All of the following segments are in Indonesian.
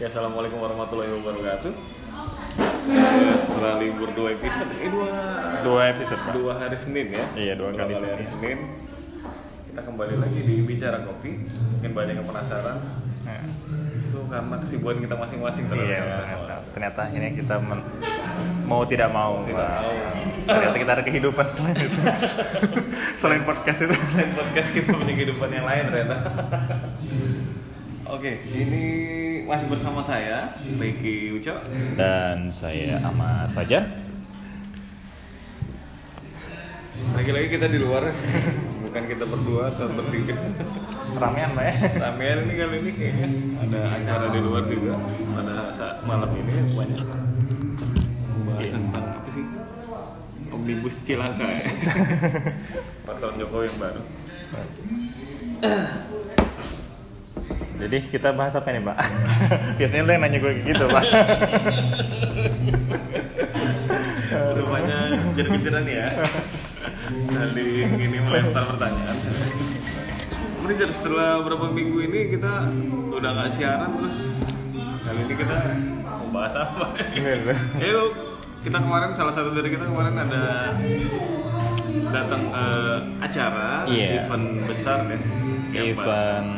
Ya, assalamualaikum warahmatullahi wabarakatuh. Eh, setelah libur dua episode, eh dua Dua episode, Pak. dua hari Senin ya. Iya, dua kali hari Senin. Senin. Kita kembali lagi di bicara kopi. Mungkin banyak yang penasaran. Nah, Itu karena kesibukan kita masing-masing iya, ternyata. ternyata, ternyata ini kita men- mau tidak mau, Tidak Pak. tahu. Ternyata kita ada kehidupan selain itu. selain podcast itu. Selain podcast kita punya kehidupan yang lain ternyata. Oke, ini masih bersama saya, Ricky Uco. Dan saya Ahmad Fajar. Lagi-lagi kita di luar, bukan kita berdua atau bertiga. Ramean, Pak ya. Ramean ini kali ini kayaknya ada acara di luar juga pada saat malam ini banyak membahas Iya. tentang apa sih omnibus cilaka ya Patron Jokowi yang baru Jadi kita bahas apa nih, Pak? Biasanya lo yang nanya gue gitu, Pak. rupanya kejar-kejaran ya. Saling ini melempar pertanyaan. Kemudian setelah berapa minggu ini kita udah nggak siaran terus kali ini kita mau bahas apa? Ya lu, kita kemarin salah satu dari kita kemarin ada datang eh, acara Iya. event besar yang event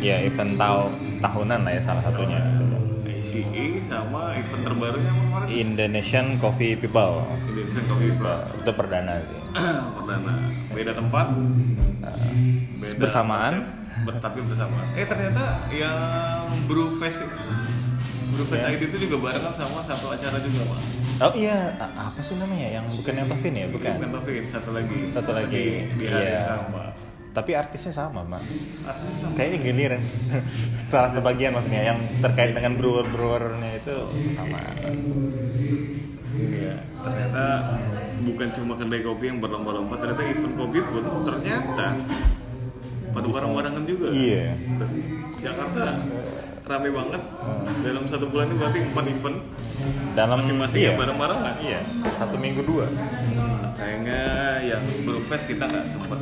ya event tahu tahunan lah ya salah satunya. ICE sama event terbarunya apa kemarin? Indonesian Coffee People. Indonesian Coffee Bar itu perdana sih. Perdana. Beda tempat. Nah, beda bersamaan. konsep, tapi bersamaan. Eh ternyata yang Brewfest itu Brewfest Ya. ID itu juga barengan sama satu acara juga pak? Oh iya. Apa sih namanya? Yang bukan yang Tovin ya? Bukan? Bukan Taufik, satu lagi. Satu lagi. Di, di hari yang iya. sama tapi artisnya sama mak kayaknya giliran salah sebagian maksudnya yang terkait dengan brewer brewernya itu sama. Iya, ternyata bukan cuma kedai kopi yang berlomba-lomba, ternyata event kopi pun ternyata pada barang-barangan juga. iya. Jakarta rame banget. Dalam satu bulan ini berarti empat event, dalam masing-masing iya, bareng-barengan. iya satu minggu dua. Sayangnya yang Brewfest kita nggak sempat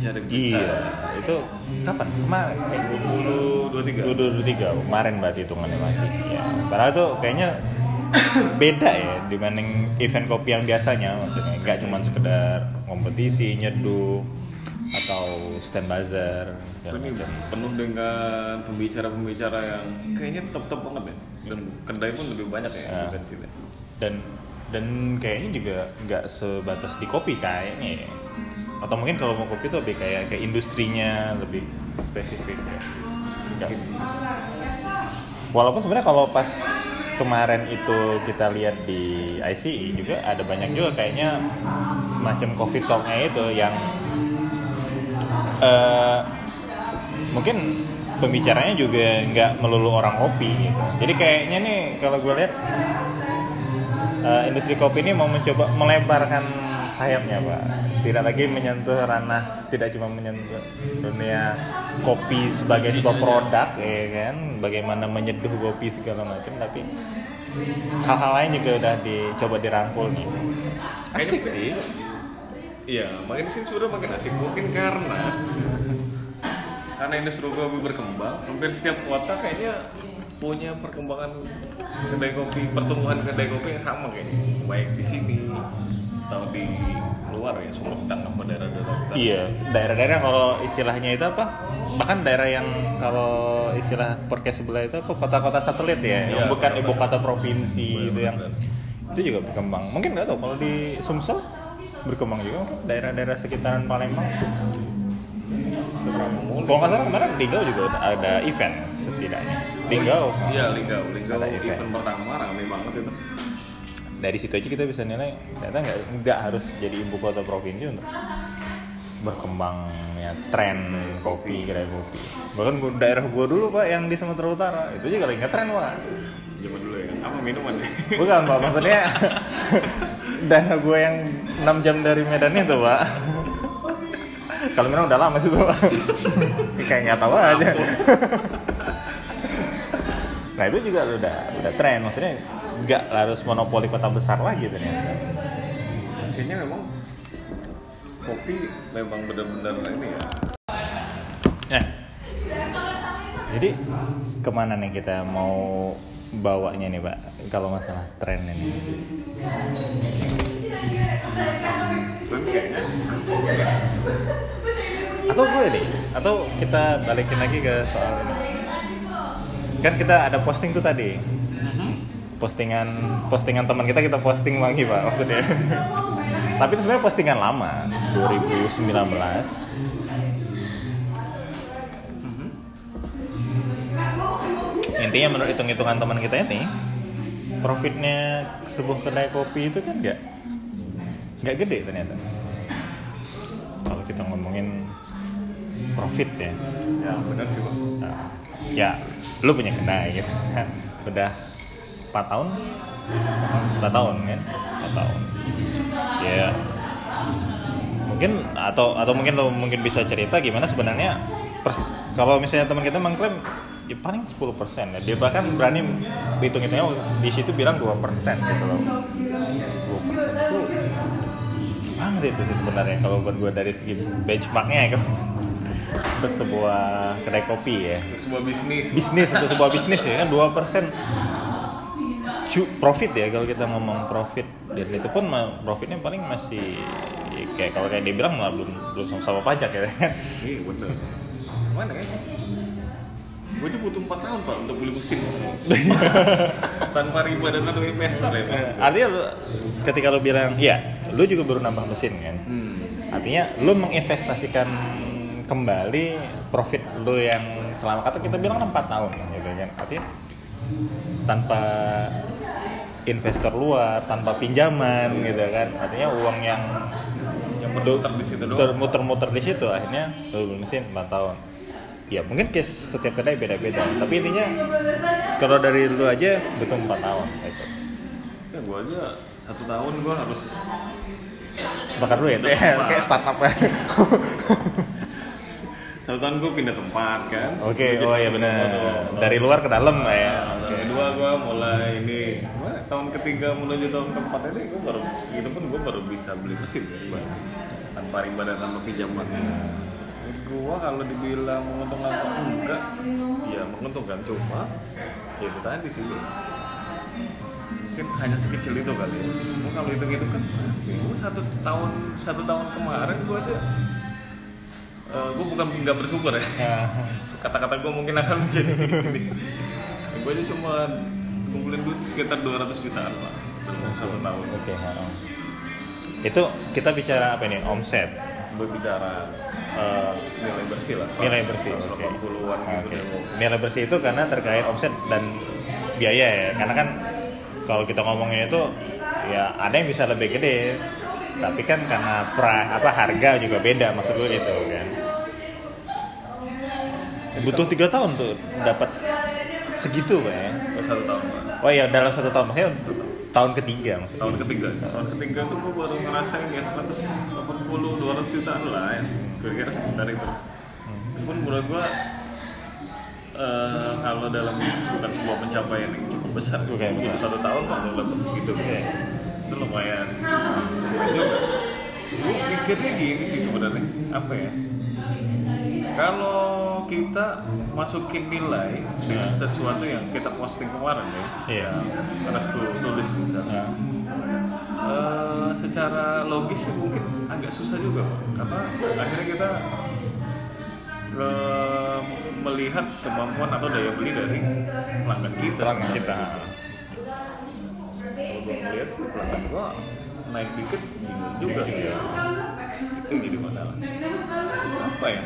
mencari berita. iya itu kapan kemarin eh, 2023. 2023 kemarin berarti hitungannya masih ya padahal tuh kayaknya beda ya dibanding event kopi yang biasanya maksudnya nggak cuma sekedar kompetisi nyeduh atau stand buzzer Ini penuh dengan pembicara-pembicara yang kayaknya top-top banget ya. Dan kedai pun lebih banyak ya, Ya. di sini. dan dan kayaknya juga nggak sebatas di kopi kayaknya ya. Atau mungkin kalau mau kopi tuh lebih kayak kayak industrinya lebih spesifik ya. Walaupun sebenarnya kalau pas kemarin itu kita lihat di ICE juga ada banyak juga kayaknya semacam coffee talknya itu yang eh, mungkin pembicaranya juga nggak melulu orang kopi gitu. Jadi kayaknya nih kalau gue lihat eh, industri kopi ini mau mencoba melebarkan sayapnya pak. Tidak lagi menyentuh ranah tidak cuma menyentuh dunia kopi sebagai sebuah produk ya kan? Bagaimana menyeduh kopi segala macam tapi hal-hal lain juga udah dicoba dirangkul nih. Asik sih. Iya, makin sih sebenarnya makin asik. Mungkin karena karena industri kopi berkembang, hampir setiap kota kayaknya punya perkembangan kedai kopi, pertumbuhan kedai kopi yang sama kayaknya, baik di sini atau di luar ya, Sumedang apa daerah-daerah kita. Iya, daerah-daerah kalau istilahnya itu apa? Bahkan daerah yang kalau istilah podcast sebelah itu apa? Kota-kota satelit ya, Iya, yang bukan ibu kota provinsi itu yang Benar-benar. itu juga berkembang. Mungkin nggak tahu kalau di Sumsel berkembang juga mungkin daerah-daerah sekitaran Palembang. Kalau nggak salah kemarin di Gau juga ada- event setidaknya. Di Gau. Iya, Linggau, Linggau event. event. pertama. Dari situ aja kita bisa nilai ternyata nggak nggak harus jadi ibu kota provinsi untuk berkembangnya tren kopi kedai kopi. Bahkan daerah gua dulu pak yang di Sumatera Utara itu juga lagi ngetren pak. Zaman dulu ya. Apa minuman? Bukan pak maksudnya daerah gua yang 6 jam dari Medan itu pak. Kalau memang udah lama sih tuh pak. Kayak nggak tahu aja. Nah itu juga udah udah tren. Maksudnya nggak harus monopoli kota besar lagi ternyata. Kayaknya memang kopi memang benar-benar ini ya. Nah, jadi ke mana nih kita mau bawanya nih pak? Kalau masalah tren ini. Atau gue deh atau kita balikin lagi ke soal ini? Kan kita ada posting tuh tadi postingan postingan teman kita kita posting lagi pak maksudnya. Tapi itu sebenarnya postingan lama 2019 intinya menurut hitung-hitungan teman kita ini profitnya sebuah kedai kopi itu kan nggak nggak gede ternyata. Kalau kita ngomongin profit ya. Ya benar sih bang. Nah, ya lu punya kedai gitu udah 4 tahun? 4 tahun kan 4 tahun. Ya. Mungkin atau atau mungkin lo mungkin bisa cerita gimana sebenarnya pers, kalau misalnya teman kita mengklaim ya paling 10% ya. Dia bahkan berani hitung hitungnya di situ bilang 2% gitu loh. 2% itu banget itu sih sebenarnya kalau buat gue dari segi benchmarknya ya kan untuk sebuah kedai kopi ya. Sebuah bisnis. Bisnis untuk sebuah bisnis ya kan dua persen profit ya kalau kita ngomong profit. Dan itu pun profitnya paling masih ya kayak kalau kayak dia bilang malah belum belum sama, sama pajak ya. Kan iya bener. Mana kan gue tuh butuh 4 tahun pak untuk beli mesin. Tanpa riba dan tanpa investor ya mas artinya lu- ketika lu bilang ya lu juga baru nambah mesin kan? Hmm. artinya lu menginvestasikan kembali profit lu yang selama kata kita bilang 4 tahun gitu kan? Artinya tanpa investor luar tanpa pinjaman gitu kan. Artinya uang yang yang berputar di situ muter- muter-muter di situ akhirnya lu mesin 4 tahun. Ya mungkin case setiap kedai beda-beda. Tapi intinya kalau dari lu aja butuh 4 tahun gitu. ya gue aja satu tahun gue harus bakar duit ya kayak startup ya satu tahun gue pindah tempat kan? Oke jadi oh iya benar dari luar ke dalam lah ya. Nah, tahun kedua gue mulai ini tahun ketiga menuju tahun keempat ini gue baru itu pun gue baru bisa beli mesin ya, tanpa riba dan tanpa pinjaman gue kalau dibilang menguntungkan apa enggak ya menguntungkan. Cuma ya itu tadi sih mungkin hanya sekecil itu kali ya. Gua kalau hitung itu kan gue satu tahun satu tahun kemarin gue aja gue bukan nggak bersyukur ya. Nah, kata-kata gue mungkin akan menjadi gue aja cuma ngumpulin duit sekitar 200 jutaan lah dalam satu tahun. oke ha. itu kita bicara apa ini? Omset. Berbicara Eh, nilai bersih lah. nilai bersih oke. 80-an gitu deh. nilai bersih itu karena terkait omset dan biaya ya. Karena kan kalau kita ngomongin itu ya ada yang bisa lebih gede. Tapi kan karena pra, apa harga juga beda maksud gue gitu kan butuh tiga tahun tuh dapat segitu pak ya Oh, satu tahun Pak. oh iya dalam satu tahun maksudnya tahun ketiga maksudnya Tahun ketiga, tahun ketiga tuh gue baru ngerasain ya 180 200 jutaan lah ya. Kira-kira sekitar itu. Itu pun menurut gue eh, kalau dalam bukan sebuah pencapaian yang cukup besar Oke, itu besar. satu tahun kalau dapat segitu Oke. itu lumayan gue mikirnya gini sih sebenarnya apa ya kalau kita masukin nilai dengan sesuatu yang kita posting kemarin ya. Iya. karena gue tulis misalnya. Nah, Eh, secara logis sih mungkin agak susah juga karena akhirnya kita eh, melihat kemampuan atau daya beli dari pelanggan kita. Pelanggan kita. Kalau gue sih pelanggan gue naik dikit bingung juga. Ya. Itu jadi masalah apa ya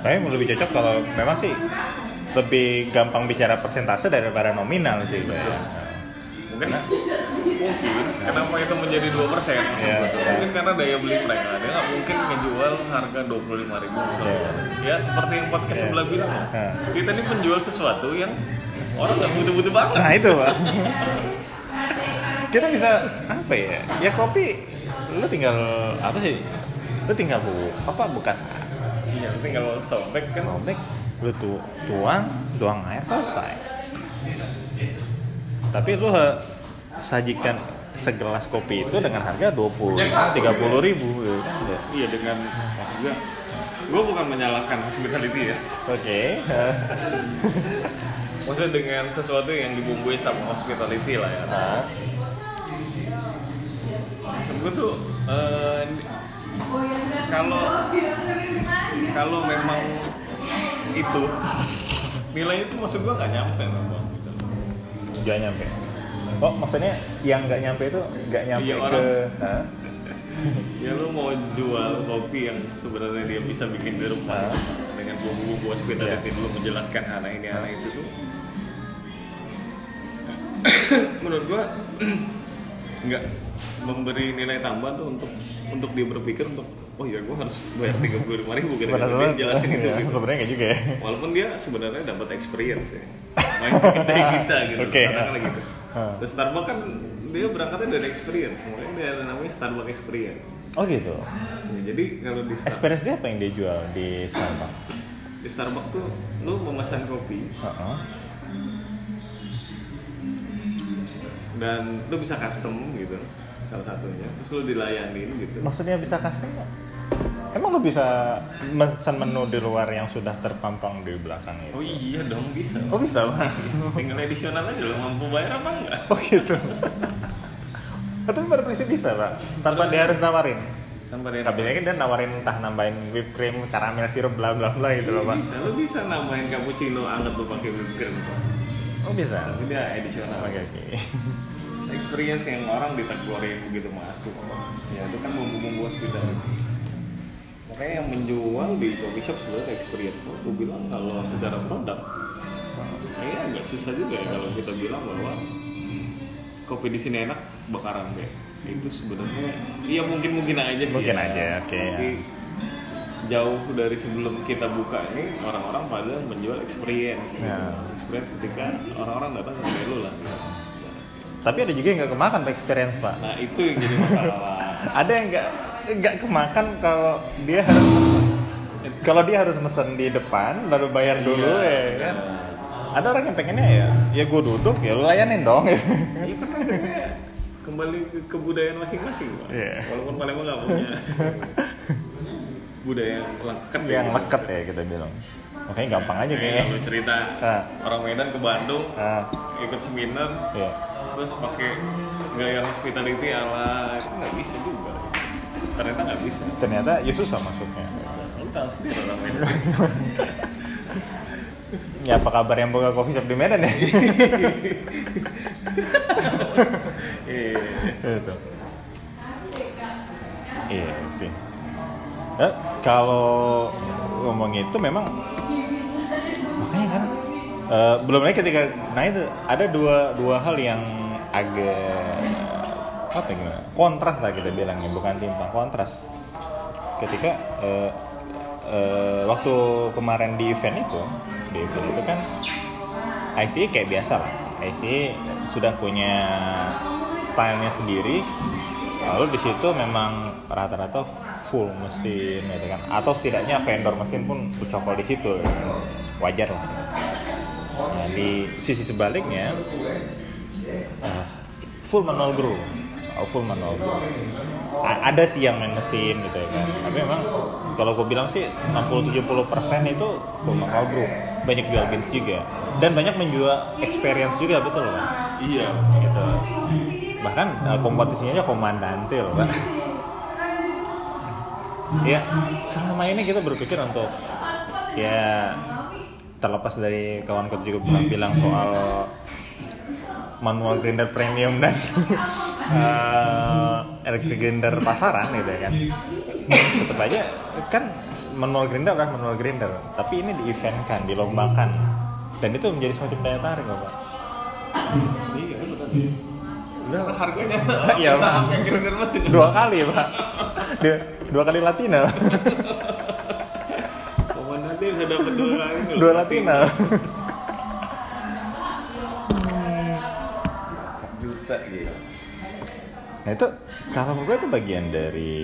Tapi lebih cocok kalau memang sih lebih gampang bicara persentase daripada nominal sih. Pak. mungkin mungkin kenapa itu menjadi dua persen iya. mungkin karena daya beli mereka dia nggak mungkin ngejual harga dua puluh lima ribu ya seperti yang podcast Iya. sebelah bilang. Iya. kita ini penjual sesuatu yang orang nggak butuh-butuh banget Nah itu pak. Kita bisa apa ya? Ya kopi, lu tinggal apa sih? Lu tinggal bu, apa buka sa- iya tinggal sobek kan sobek, lu tu, tuang, tuang air selesai. Tapi lu he- sajikan segelas kopi itu dengan harga 20 30 ribu gitu kan. iya dengan maksudnya gue bukan menyalahkan hospitality ya Oke. maksudnya dengan sesuatu yang dibumbui sama hospitality lah ya Nah, gue tuh eh, kalau kalau memang itu nilainya itu maksud gue nggak nyampe memang gitu. nggak nyampe. Oh, maksudnya yang nggak nyampe itu nggak nyampe Iya, ke ya lu mau jual kopi yang sebenarnya dia bisa bikin di rumah dengan bumbu-bumbu hospitality Iya. dulu menjelaskan hal ini hal itu tuh menurut gua nggak memberi nilai tambah tuh untuk untuk dia berpikir untuk oh ya gua harus bayar tiga puluh lima ribu gara-gara dia jelasin itu iya, gitu. Sebenarnya nggak juga ya. walaupun dia sebenarnya dapat experience ya main kita gitu katakanlah gitu Hah. Terus Starbucks kan dia berangkatnya dari experience makanya dia ada namanya Starbucks experience Oh gitu. Ya, jadi kalau di, Star- Experience dia apa yang dia jual di Starbucks? di Starbucks tuh lu memesan kopi Heeh. dan lu bisa custom gitu salah satunya terus lu dilayanin gitu Maksudnya bisa custom nggak? Emang lo bisa pesan menu di luar yang sudah terpampang di belakang oh itu? iya dong bisa Oh bisa bang? tinggal edisional aja lo mampu bayar apa enggak Oh gitu. Oh, Tapi pada prinsip bisa pak, tanpa dia harus nawarin. tanpa dia Kabinnya kan dia nawarin entah nambahin whipped cream, karamel sirup, bla bla bla gitu loh pak. bisa lu bisa nambahin cappuccino anget lu pakai whipped cream Pak. Oh bisa. tapi dia edisional Oke oke. Experience yang orang ditegurin begitu masuk ya itu kan bumbu-bumbu hospitality makanya yang menjual di coffee shop sebenarnya experience gue bilang kalau secara produk ini agak susah juga ya kalau kita bilang bahwa kopi di sini enak bakaran deh itu sebenarnya iya mungkin mungkin aja sih Mungkin ya. aja, oke, Tapi ya. jauh dari sebelum kita buka ini orang-orang pada menjual experience gitu. Ya. experience ketika orang-orang datang ke lu lah gitu. Tapi ada juga yang nggak kemakan pak experience pak. Nah itu yang jadi masalah. Ada yang nggak nggak kemakan kalau dia harus kalau dia harus mesen di depan lalu bayar dulu Iya, ya kan. Ada orang yang pengennya ya, ya gue duduk ya lu layanin dong. Iya kan akhirnya kembali ke kebudayaan masing-masing, Pak. Iya. Walaupun Palembang nggak punya budaya yang leket yang gitu. leket ya kita bilang. Makanya gampang aja Kayak kayaknya. cerita Ah. orang Medan ke Bandung Ah, ikut seminar iya. Terus pakai gaya hospitality ala itu nggak bisa juga. Ternyata nggak bisa. Ternyata ya susah masuknya. Lu tahu sendiri orang Medan. Ya apa kabar yang buka coffee shop di Medan ya? Iya. Itu. Iya sih. Eh, kalau ngomong itu memang makanya kan eh, belum lagi ketika nah itu ada dua dua hal yang agak apa ya gimana kontras lah kita bilangnya bukan timpang kontras. Ketika eh, eh, waktu kemarin di event itu di event itu kan ICE kayak biasa lah. ICE sudah punya stylenya sendiri lalu di situ memang rata-rata full mesin gitu kan. Atau setidaknya vendor mesin pun ucapol di situ wajar lah. Nah, di sisi sebaliknya eh, full manual grow. Oh, full manual grow. A- ada sih yang main mesin gitu kan. Tapi memang kalau gue bilang sih 60-70% itu full manual grow. Banyak jual beans juga. Dan banyak menjual experience juga betul kan? Iya. gitu. Bahkan eh, kompetisinya aja komandante loh pak. Ya selama ini kita berpikir untuk ya terlepas dari kawan kita juga bilang soal manual grinder premium dan eh, electric grinder pasaran gitu ya kan. Tetap aja kan manual grinder adalah manual grinder tapi ini di event kan dilombakan. Dan itu menjadi semacam daya tarik loh pak Iya. Udah harganya. Iya, yang grinder mesin. dua kali pak. Dua, dua kali latina Komandante bisa dapat dua kali. dua latina Juta gitu. nah itu kalau menurut gue itu bagian dari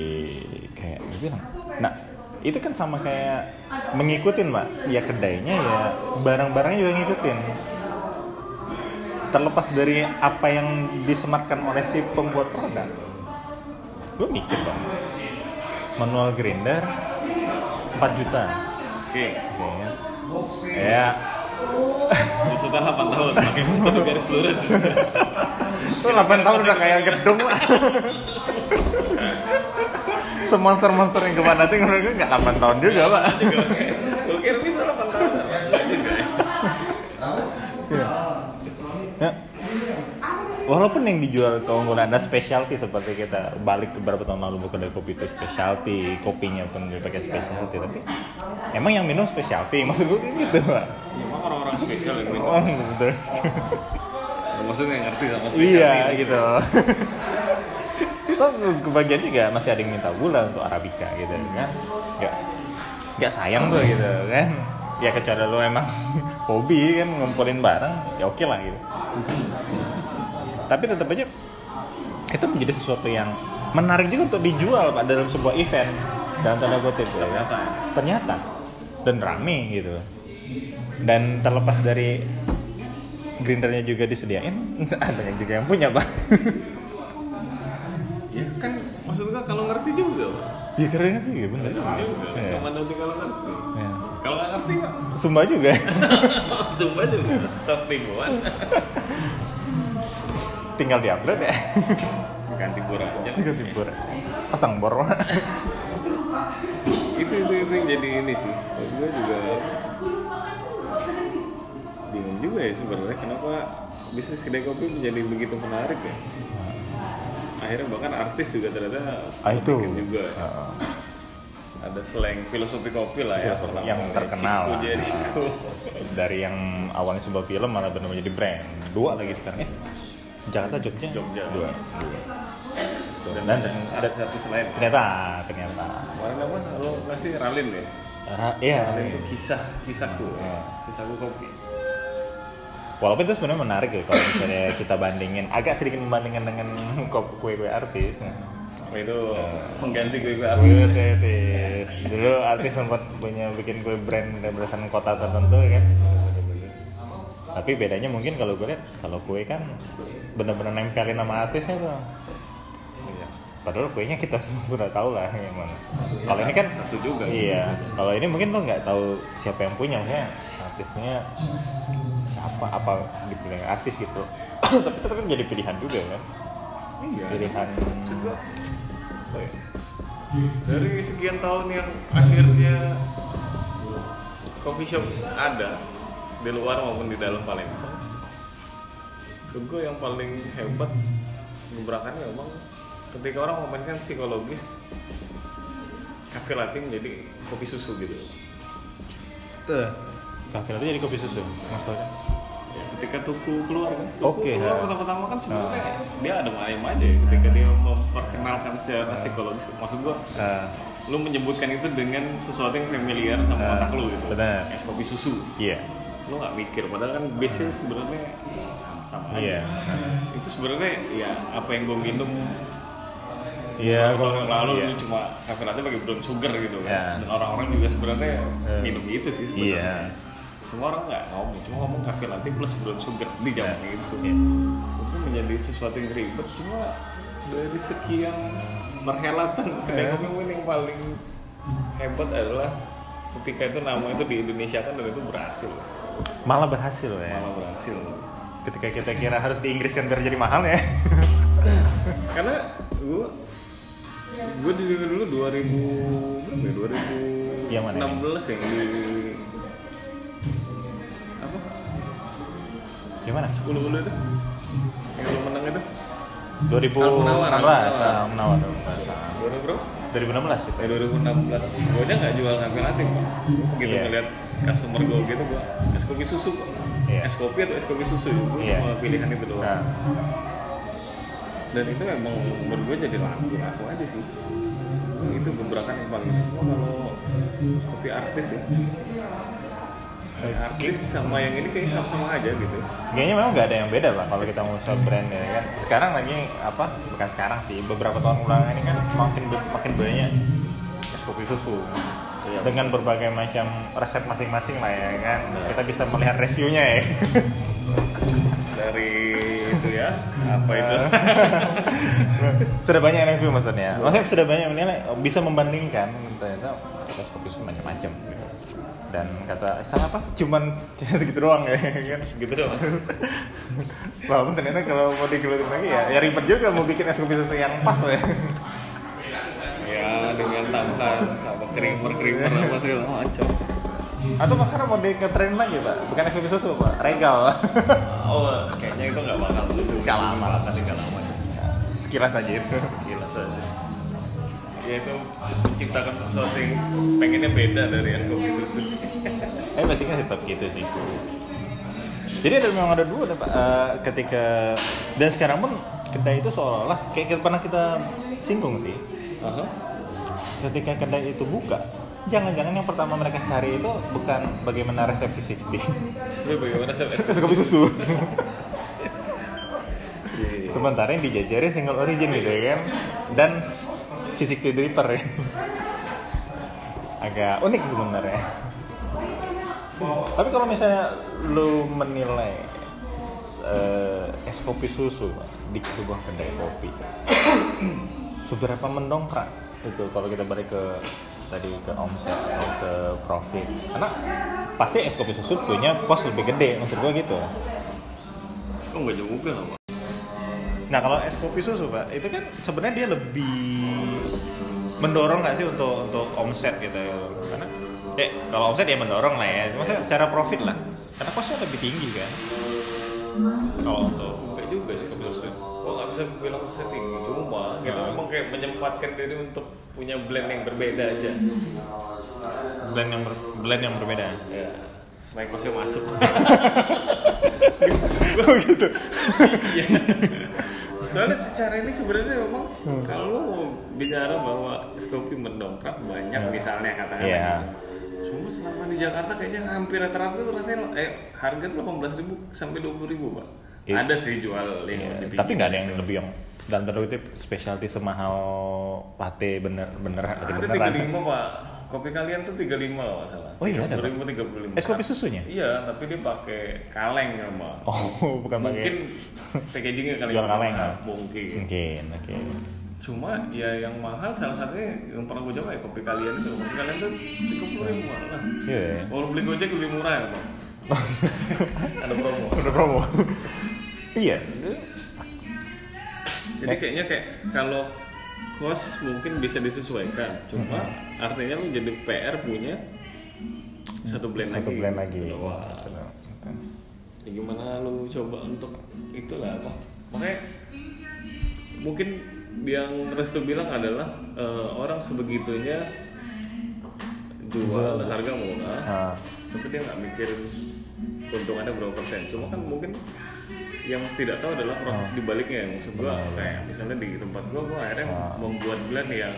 kayak gue bilang nah itu kan sama kayak mengikutin pak ya kedainya ya barang-barangnya juga ngikutin terlepas dari apa yang disematkan oleh si pembuat produk gue mikir dong manual grinder 4 juta Oke. Oke, ya. ya Maksudnya 8 tahun, pakai motor garis lurus. Lu 8 tahun udah kayak gedung lah. Semonster-monster yang ke mana tuh menurut gue nggak 8 tahun juga, Pak. Gue kira bisa 8 tahun. Juga ya. Ya. Walaupun yang dijual keunggulan ada specialty seperti kita balik beberapa tahun lalu bukan dari kopi itu specialty, kopinya pun dipakai specialty, tapi emang yang minum specialty, maksud gue gitu, Pak. Emang orang-orang spesial yang minum. Oh, betul. Maksudnya ngerti sama spesial. Iya, gitu. Toh kebagian juga masih ada yang minta gula untuk arabica gitu kan. Enggak enggak sayang tuh gitu kan. Ya kecuali lo emang hobi kan ngumpulin barang, ya oke lah gitu. Tapi tetap aja itu menjadi sesuatu yang menarik juga untuk dijual pak dalam sebuah event dalam tanda kutip ya kan? Ternyata. ternyata dan rame gitu dan terlepas dari grindernya juga disediain ada yang juga yang punya pak Ya kan maksud gua kalau ngerti juga. Pak. Iya keren sih, iya bener juga. Juga. Iya. Ke mana nanti kalau ngerti. Iya. Kalau nggak ngerti nggak? Sumba juga. Coba juga. Sostinguan. Tinggal diupload ya. Ganti bor aja. Tinggal tibur. Pasang bor. Pak. itu itu itu yang jadi ini sih gue juga juga ya sebenarnya kenapa bisnis kedai kopi menjadi begitu menarik ya akhirnya bahkan artis juga ternyata Ah itu. juga Heeh. ada slang filosofi kopi lah ya pertama yang kali. terkenal Ciku. Jericho. Dari yang awalnya sebuah film malah benar menjadi brand. Dua lagi sekarang ya. Jakarta Jogja. Jogja. Dua. Dua. dan, Dan, dan ada satu selain ternyata ternyata. kemarin apa lo ngasih ralin ya Ah, iya. ralin itu kisah kisahku Iya. kisahku kopi Walaupun itu sebenarnya menarik ya kalau misalnya kita bandingin agak sedikit membandingkan dengan kop- kue-kue artis. Oh, itu pengganti gue gue Kue artis. Dulu artis sempat punya bikin kue brand dari berdasarkan kota tertentu ya kan. Tapi bedanya mungkin kalau gue lihat kalau kue kan benar-benar nempelin nama artisnya tuh. Iya. Padahal kuenya kita semua sudah tahu lah yang mana. Kalau ini kan satu juga Iya. Kalau ini mungkin lo nggak tahu siapa yang punya, maksudnya artisnya siapa apa dibilang artis gitu. Tapi itu kan jadi pilihan juga kan. iya Pilihan. juga apa ya? dari sekian tahun yang akhirnya coffee shop ada di luar maupun di dalam Palembang gue yang paling hebat gebrakannya memang ketika orang memainkan psikologis kafe latte menjadi kopi susu gitu Tuh. Latte jadi kopi susu, maksudnya. Ya, ketika tuku keluar kan tuku Oke, keluar pertama-tama kan sebenarnya dia ada ayam aja ketika dia memperkenalkan secara psikologis maksud gua Ah, lu menyebutkan itu dengan sesuatu yang familiar sama Ah, otak lu gitu benar. es kopi susu iya. lu nggak mikir padahal kan base nya sebenarnya sama aja Iya. itu sebenarnya ya apa yang gue minum Iya, tahun yang lalu iya. lu cuma kafe latte pakai brown sugar gitu kan Ya. dan orang-orang juga sebenarnya Eh. minum itu sih sebenarnya Iya. Semua orang nggak ngomong cuma ngomong kafe latte plus brown sugar di zaman Ya. itu Iya. itu menjadi sesuatu yang ribet cuma dari sekian perhelatan kedai Eh. kopi mungkin yang paling hebat adalah ketika itu nama itu di Indonesia kan dan itu berhasil Malah berhasil ya. malah berhasil Ketika kita kira harus di Inggris kan biar jadi mahal ya. karena gue gue di dulu 2000 berapa ya 2016 Yang mana yang di Gimana? 10 dulu itu yang lu menang itu 2016, Menawar, menawar. ah. 2000 bro 2016 itu. Eh 2016 gue aja nggak jual latte Pak. Gua begitu Iya. ngeliat customer gue gitu gue es kopi susu Pak. Iya. es kopi atau es kopi susu gue Iya. cuma pilihan itu doang Nah, dan itu emang menurut gue jadi laku laku aja sih itu gebrakan yang paling kalau kopi artis ya artis sama yang ini kayaknya sama-sama aja gitu kayaknya memang nggak ada yang beda pak kalau kita mau soal brand ya kan. Sekarang lagi apa? Bukan sekarang sih, beberapa tahun belakangan ini kan makin makin banyak es kopi susu. Iya. Dengan berbagai macam resep masing-masing lah ya kan. Kita bisa melihat reviewnya ya. dari itu ya apa itu sudah banyak review maksudnya. Maksudnya sudah banyak menilai bisa membandingkan ternyata es kopi susu macam-macam. Dan kata "Eh, salah apa cuman segitu doang ya kan Segitu doang. walaupun ternyata kalau mau digelutin lagi ya ya ribet juga mau bikin es kopi susu yang pas ya ya dengan tambahan apa creamer creamer apa segala macam. atau mas sekarang mau ngetren lagi pak bukan es kopi susu pak regal Oh, kayaknya itu nggak bakal Nggak lama. kali nggak lama. sekilas aja itu. Ya itu menciptakan sesuatu yang pengennya beda dari es kopi susu. Eh basicnya tetap gitu sih. Jadi ada memang ada dua ada, Pak. Eh, ketika dan sekarang pun kedai itu seolah-olah kayak pernah kita singgung sih. Aha. Ketika kedai itu buka, jangan-jangan yang pertama mereka cari itu bukan bagaimana resep V60. Tapi bagaimana? Es kopi susu. Iya, iya. Sementara yang dijajarin single origin gitu ya kan. Dan V60 dripper ya. Agak unik sebenarnya. Tapi kalau misalnya lu menilai eh, es kopi susu di sebuah kedai kopi, seberapa mendongkrak itu kalau kita balik ke tadi ke omset atau ke profit? Karena pasti es kopi susu punya cost lebih gede, maksud gua gitu. Kok nggak juga lah? Nah kalau es kopi susu pak, itu kan sebenarnya dia lebih mendorong nggak sih untuk untuk omset gitu? Karena ya kalau omset ya mendorong lah ya, cuma secara profit lah. Karena costnya lebih tinggi kan. Kalau untuk Enggak juga sih susu. Kok nggak bisa bilang saya tinggi cuma kita Nah. memang kayak menyempatkan diri untuk punya blend yang berbeda aja. blend yang ber- blend yang berbeda. Ya, kosnya masuk. oh gitu. Iya. Soalnya secara ini sebenarnya memang kalau lu mau bicara bahwa es kopi mendongkrak banyak Hmm. misalnya katakan Iya. Cuma selama di Jakarta kayaknya hampir rata-rata tuh rasanya eh harga tuh 18.000 sampai 20.000, Pak. Iya. Ada sih jual yang Iya, lebih tapi nggak ada yang lebih yang dan tanda kutip specialty semahal latte bener bener Ada beneran. 35, Pak. Kopi kalian tuh 35 kalau nggak salah. Oh iya, ada, Pak? 35 35. Es kopi susunya? Iya, tapi dia pakai kaleng sama. Oh bukan pakai. Mungkin packagingnya kali Jual kaleng, mahal, ya? Mungkin. Mungkin, oke. Cuma ya yang mahal salah satunya yang pernah gue coba ya kopi kalian itu. Kopi kalian tuh 30 ribu malah. Iya. ya. Kalau beli gojek lebih murah ya bang. Ada promo. Udah promo. iya. Jadi kayaknya kayak kalau cost mungkin bisa disesuaikan. Cuma artinya lu jadi PR punya satu blend Satu lagi. blend lagi. Gitu. Wah. Ya gimana lu coba untuk itulah apa? Makanya mungkin yang Restu bilang adalah eh, orang sebegitunya jual harga murah, Ah. tapi dia nggak mikirin keuntungannya berapa persen. Cuma kan mungkin yang tidak tahu adalah proses dibaliknya. Maksud gua kayak misalnya di tempat gua, gua akhirnya Ah. membuat blend yang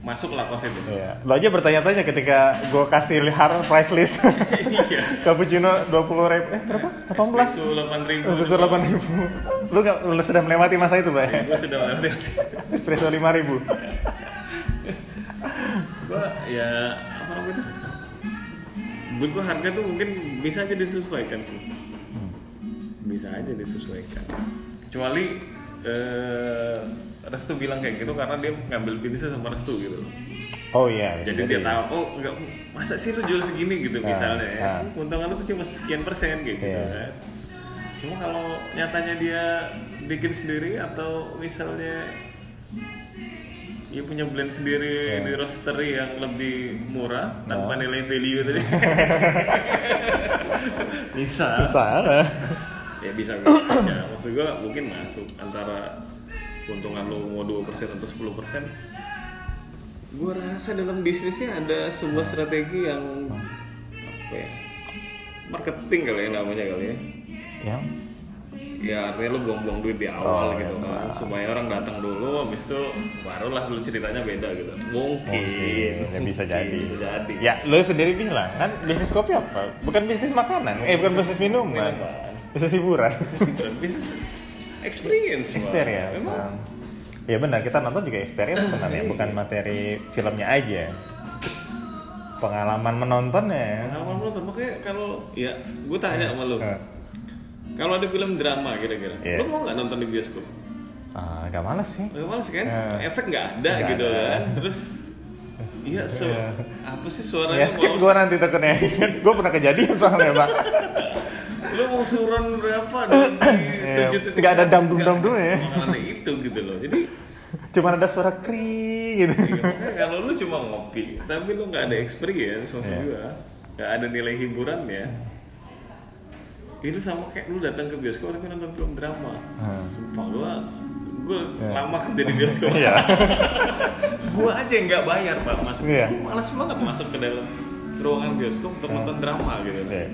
masuk lah cost itu. Iya. Lo aja bertanya-tanya ketika gue kasih lihat price list. Iya. Cappuccino 20 ribu, eh berapa? 18? Itu delapan ribu. 8 ribu. Lu, gak, lu sudah melewati masa itu, Pak? Gua sudah melewati Espresso 5 ribu. gua ya apa namanya menurut gua harga tuh mungkin bisa aja disesuaikan sih bisa aja disesuaikan kecuali eh, Restu bilang kayak gitu karena dia ngambil bisnisnya sama Restu gitu. Oh iya. jadi dia tahu oh enggak masa sih lu jual segini gitu Nah, misalnya ya nah. lu tuh cuma sekian persen kayak gitu Iya. kan cuma kalau nyatanya dia bikin sendiri atau misalnya dia punya blend sendiri Iya. di roastery yang lebih murah tanpa Nah. nilai value tadi bisa Bisa. Ya bisa bisa ya, maksud gua mungkin masuk antara keuntungan lo mau 2% atau 10% gua rasa dalam bisnisnya ada sebuah strategi yang apa ya marketing kali ya namanya kali ya Yang ya artinya lo buang-buang duit di awal Oh, gitu iya. kan supaya orang datang dulu habis itu barulah lu ceritanya beda gitu mungkin Mungkin, ya bisa jadi. bisa jadi Ya, lu sendiri bilang kan bisnis kopi apa? Bukan bisnis makanan, eh bukan bisnis minuman. Minuman. Bisnis hiburan. Bisnis experience experience. memang Ya benar, kita nonton juga experience sebenarnya, bukan materi filmnya aja. Pengalaman menontonnya. Pengalaman menonton makanya kalau ya gue tanya sama Eh, kalau ada film drama kira-kira Iya. lu mau nggak nonton di bioskop Ah, agak males sih. Gak males kan Eh. efek nggak ada Nggak gitu ada. kan terus Iya, so, Iya. apa sih suaranya? Ya skip gue nanti takutnya. gue pernah kejadian soalnya bang. Lu mau suron berapa? Iya, tujuh nggak ada satu, dam-dum-dam-dum ya. Ada itu gitu loh. Jadi Cuman ada suara kring gitu. iya, kalau lu cuma ngopi, tapi lu nggak ada experience maksud Iya. gua, nggak ada nilai hiburan ya. Itu sama kayak lu datang ke bioskop tapi nonton film drama. Hmm. Sumpah gua gua Iya. lama kerja di bioskop. Iya. gua aja yang nggak bayar pak masuk. Iya. Gua malas banget masuk ke dalam ruangan bioskop untuk nonton drama gitu. Iya.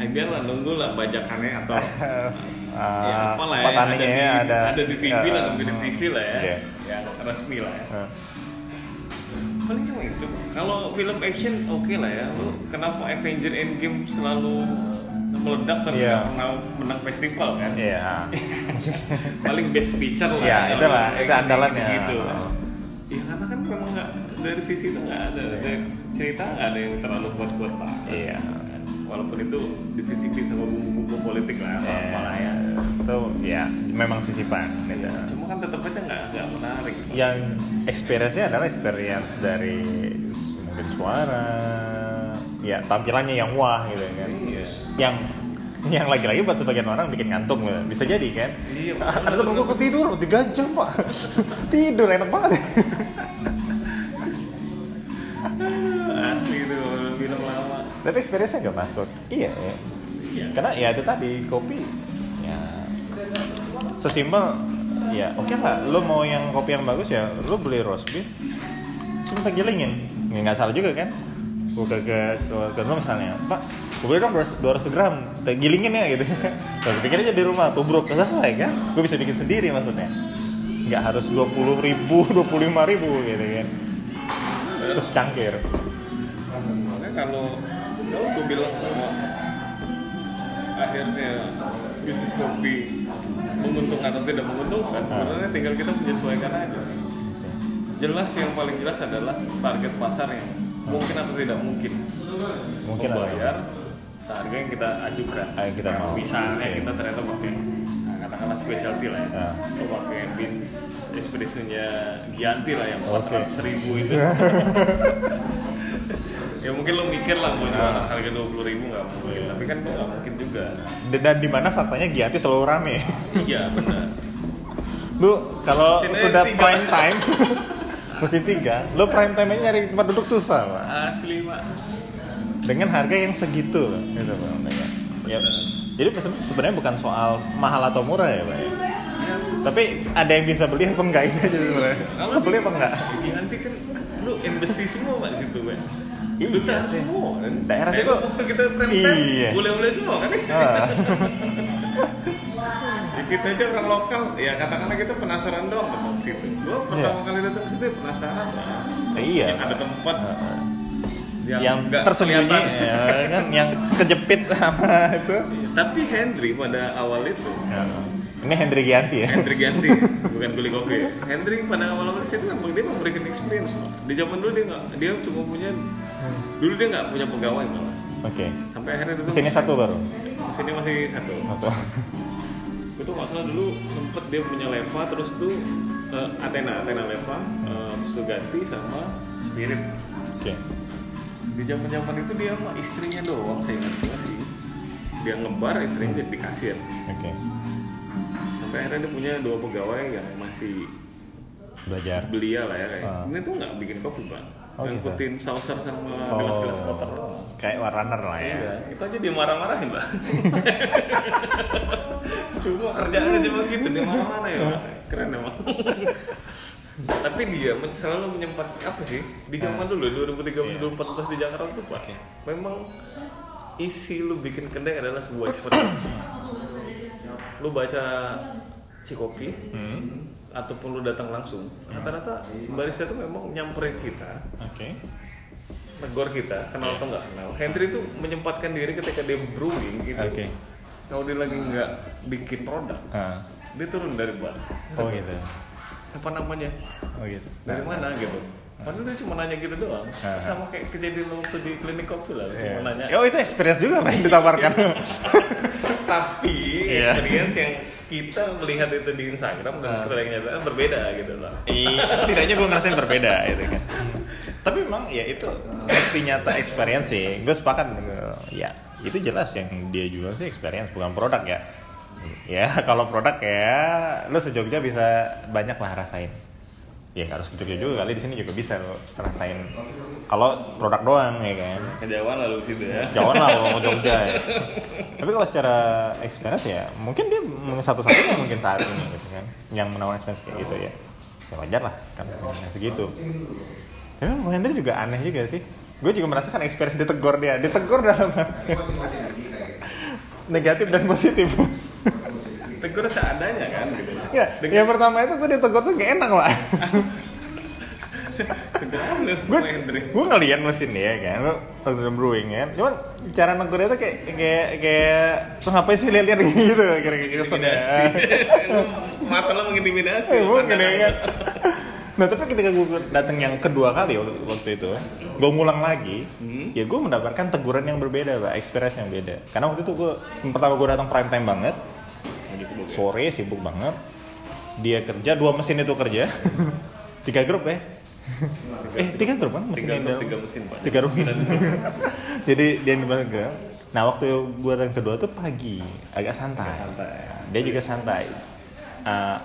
Eh, biarlah nunggu lah bajakannya atau Ah, ya apalah ya, ada di, ya, ada ada di TV lah, nunggu di TV lah ya, Iya. yang resmi lah ya. Ah. Paling cuma itu. Kalau film action oke lah ya. Lu kenapa Avenger Endgame selalu meledak tapi Iya. nggak pernah menang festival kan? Iya. Paling best picture lah. Iya, kalau itulah, action itu andalannya. Gitu. Oh. Ya karena kan memang nggak dari sisi itu nggak ada, Iya. dari cerita nggak ada yang terlalu kuat-kuat banget. Iya. Walaupun itu disisipi sama bumbu-bumbu politik lah, apa lah ya. Itu ya memang sisipan. Gitu. Cuma kan tetap aja nggak nggak menarik. Yang experience-nya adalah experience dari mungkin suara, ya tampilannya yang wah gitu kan. Iya. Yang yang lagi-lagi buat sebagian orang bikin ngantuk gitu. bisa jadi kan Iya, ada temen gue tidur tiga jam pak tidur enak banget tapi experience-nya gak masuk. Iya. Ya. Karena ya itu tadi kopi. Ya. Sesimpel ya oke lah. Lo mau yang kopi yang bagus ya lo beli roast beef. Cuma kita gilingin. Ya, nggak salah juga kan? Gue ke ke ke, misalnya pak gue beli dong 200 gram gilingin ya gitu. Terus pikir aja di rumah tubruk selesai kan? Gue bisa bikin sendiri maksudnya. Nggak harus dua puluh ribu dua puluh lima ribu gitu kan. Terus cangkir. Makanya kalau kalau gue bilang bahwa akhirnya bisnis kopi menguntungkan atau tidak menguntungkan, sebenarnya tinggal kita menyesuaikan aja. Jelas yang paling jelas adalah target pasar yang mungkin atau tidak mungkin Mungkin membayar harga yang kita ajukan. Ah, kita mau. Misalnya Oke. kita ternyata pakai nah, katakanlah specialty lah ya. Atau pakai beans espressonya Gianti lah yang Oke. 400 ribu itu. ya mungkin lo mikir lah mau jualan harga dua puluh ribu nggak mungkin. Tapi kan nggak mungkin juga. Dan di mana faktanya Gianti selalu rame. Iya benar. Lu kalau sudah tiga. prime time mesin tiga lu prime time aja nyari tempat duduk susah pak. Asli pak. Dengan harga yang segitu loh, gitu pak ya jadi se- sebenarnya bukan soal mahal atau murah ya pak ya. ya, tapi ada yang bisa beli apa enggak itu aja sebenarnya? Kalau beli apa enggak? Gianti kan lu embassy semua pak di situ pak Iya sih. semua kan Daerah situ- waktu kita time Iya. boleh-boleh semua kan Ah. Ya, kita aja orang lokal ya katakanlah kita penasaran doang datang ke situ gua pertama Iya. kali datang ke situ ya penasaran lah iya yang ada tempat Heeh. yang, yang tersembunyi ya kan yang kejepit sama itu tapi Hendry pada awal itu Ya. ini Hendry Gianti ya Hendry ganti bukan beli kopi Hendry pada awal-awal situ memang dia memberikan experience Pak. di zaman dulu dia nggak dia cuma punya dulu dia nggak punya pegawai malah oke. Sampai akhirnya itu sini satu baru? Sini masih satu. Satu. Itu nggak salah dulu sempet dia punya leva terus tuh eh, Athena Athena leva eh, terus tuh ganti sama Spirit. Oke. Di zaman zaman itu dia sama istrinya doang saya ingat sih. Dia ngebar istrinya jadi kasir. Oke. Sampai akhirnya dia punya dua pegawai yang masih belajar. belia lah ya kayak. Ah. ini tuh nggak bikin kopi bang Oh, gitu. ngikutin saucer sama gelas-gelas kotor doang. kayak warner lah ya Iya, itu aja dia marah-marahin mbak. cuma kerjaannya cuma gitu dia marah-marah ya, Mbak. keren emang. Tapi dia selalu menyempat apa sih di zaman dulu 2013 2014 di Jakarta tuh pak. Oke. Memang isi lu bikin kedai adalah sebuah experience. lu baca Cikopi, hmm. Ataupun lu datang langsung rata-rata barista itu memang nyamperin kita oke. negor kita kenal atau nggak kenal. Henry itu menyempatkan diri ketika dia brewing gitu. Oke. kalau dia lagi nggak bikin produk Ah. dia turun dari bar. Oh gitu. Apa namanya? Oh gitu. Dari mana gitu. Padahal dia cuma nanya gitu doang. Ah. sama kayak kejadian waktu di klinik kopi lah Iya. cuma nanya. Oh itu experience juga apa yang ditawarkan? Tapi Iya. experience yang kita melihat itu di Instagram dan Ah. ketika kenyataan berbeda gitu loh. Iya, setidaknya gue ngerasain berbeda gitu kan. tapi memang ya itu bukti nyata experience sih. Gue sepakat ya itu jelas yang dia jual sih experience bukan produk ya. Ya kalau produk ya lu sejogja bisa banyak lah rasain ya nggak harus ke Jogja juga kali. Di sini juga bisa lo rasain kalau produk doang ya kan? Kejauhan lalu situ ya. jauh lah mau Jogja ya. Tapi kalau secara experience ya mungkin dia satu-satunya mungkin saat ini gitu kan? Yang menawarkan experience kayak gitu ya. Ya wajar lah kan segitu. Tapi Bang Hendri juga aneh juga sih. Gue juga merasakan experience ditegur dia ditegur dalam arti negatif dan positif Tegur seadanya kan gitu. ya. Yang pertama itu gue ditegur tuh gak enak lah gue ngeliat mesin dia kan. Lo Tottenham Brewing kan. Cuman cara negurnya tuh kayak kayak kayak tuh ngapain sih lihat-lihat gitu? Kira-kira kesan ya. Mata lo mengintimidasi. Eh, mungkin ya kan. Nah tapi ketika gue datang yang kedua kali waktu, itu gue ngulang lagi Hmm. ya gue mendapatkan teguran yang berbeda pak. Experience yang beda. Karena waktu itu gue pertama gue datang prime time banget Lagi sibuk ya? sore sibuk banget. Dia kerja dua mesin itu kerja. Tiga grup ya eh tiga grup kan? Mesin Tiga, yang tiga mesin pak. tiga grup. Jadi dia yang dibaga nah waktu gue yang kedua tuh pagi. Agak santai, Agak santai. dia juga santai. Eh,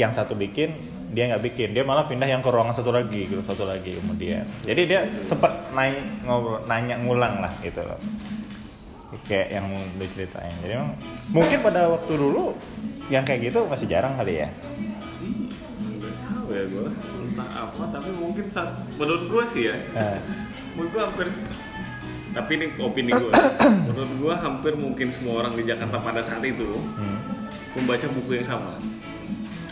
yang satu bikin dia nggak bikin. Dia malah pindah yang ke ruangan satu lagi grup satu lagi kemudian. Jadi dia sempat nanya ngobrol nanya ngulang lah gitu. loh kayak yang dia ceritain. Jadi emang mungkin pada waktu dulu yang kayak gitu masih jarang kali ya? Tahu ya gue entah apa tapi mungkin saat menurut gue sih ya. Nah, menurut gue hampir tapi ini opini gue menurut gue hampir mungkin semua orang di Jakarta pada saat itu hmm. membaca buku yang sama.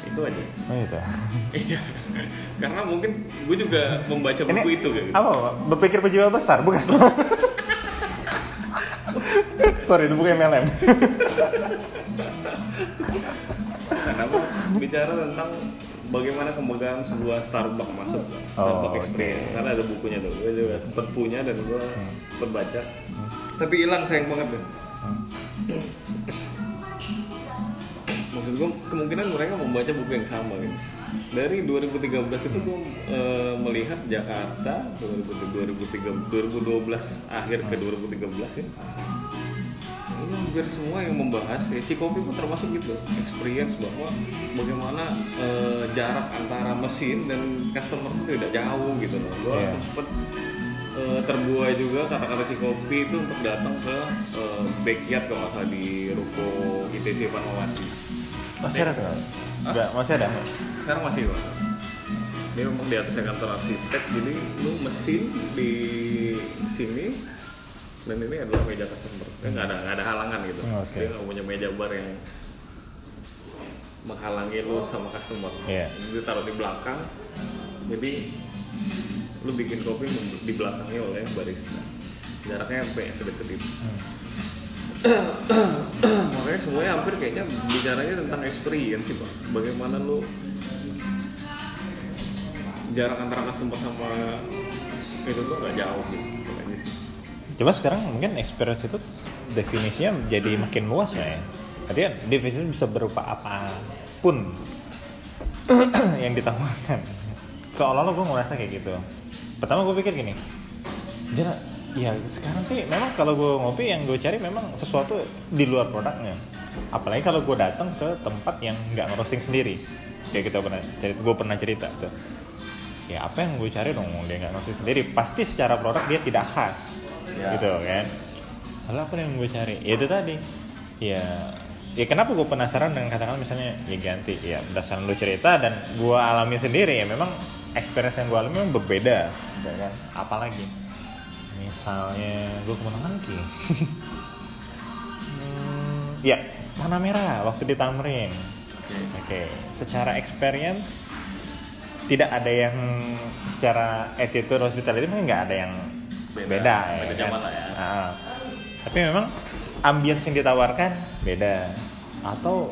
Itu aja. Oh gitu. Iya. Karena mungkin gue juga membaca buku itu kayak gitu. apa berpikir penjual besar bukan sorry itu bukan MLM karena gue bicara tentang bagaimana kembagaan sebuah Starbucks masuk Starbucks oke. Experience. karena ada bukunya tuh gue juga sempet punya dan gue sempet baca. Tapi hilang sayang banget deh. Maksud gue kemungkinan mereka membaca buku yang sama gitu. Dari 2013 itu gue eh, melihat Jakarta 2013 2012 akhir ke 2013 ya ini hampir semua yang membahas ya Cikopi pun termasuk gitu. Experience bahwa bagaimana eh, jarak antara mesin dan customer itu tidak jauh gitu loh. Gue Iya. sempet eh, terbuai juga kata-kata Cikopi itu untuk datang ke eh, backyard kalau nggak salah di ruko ITC Fatmawati masih ada tuh enggak masih ada? Sekarang masih Pak. dia memang di atasnya kantor arsitek jadi lu mesin di sini dan ini adalah meja customer. Dia nggak ada nggak ada halangan gitu. Hmm, oke. dia nggak punya meja bar yang menghalangi lu sama customer. Jadi dia taruh di belakang jadi lu bikin kopi di belakangnya oleh barista. Jaraknya sampai sedekat itu makanya semuanya hampir kayaknya bicaranya tentang experience sih pak. Bagaimana lu jarak antara customer sama itu tuh gak jauh gitu. sih. Coba sekarang mungkin experience itu definisinya jadi makin luas ya. Artinya definisinya bisa berupa apa pun yang ditawarkan. Seolah-olah gue ngerasa kayak gitu. Pertama gue pikir gini, jadi ya sekarang sih memang kalau gue ngopi yang gue cari memang sesuatu di luar produknya. Apalagi kalau gue datang ke tempat yang nggak ngerosting sendiri. Kayak kita pernah, gue pernah cerita tuh. Ya apa yang gue cari dong, dia nggak ngerosting sendiri. Pasti secara produk dia tidak khas Ya. gitu kan? Lalu apa yang gue cari? Ya itu tadi. Ya ya kenapa gue penasaran dengan katakan misalnya ya ganti ya berdasarkan lu cerita dan gue alami sendiri ya memang experience yang gue alami memang berbeda ya kan? Apalagi misalnya gue ke mana lagi hmm, ya warna merah waktu di Tamrin. Oke secara experience tidak ada yang secara attitude hospitality mungkin nggak ada yang Beda. beda, ya Beda kan? zaman lah ya. Ah. tapi memang ambience yang ditawarkan beda atau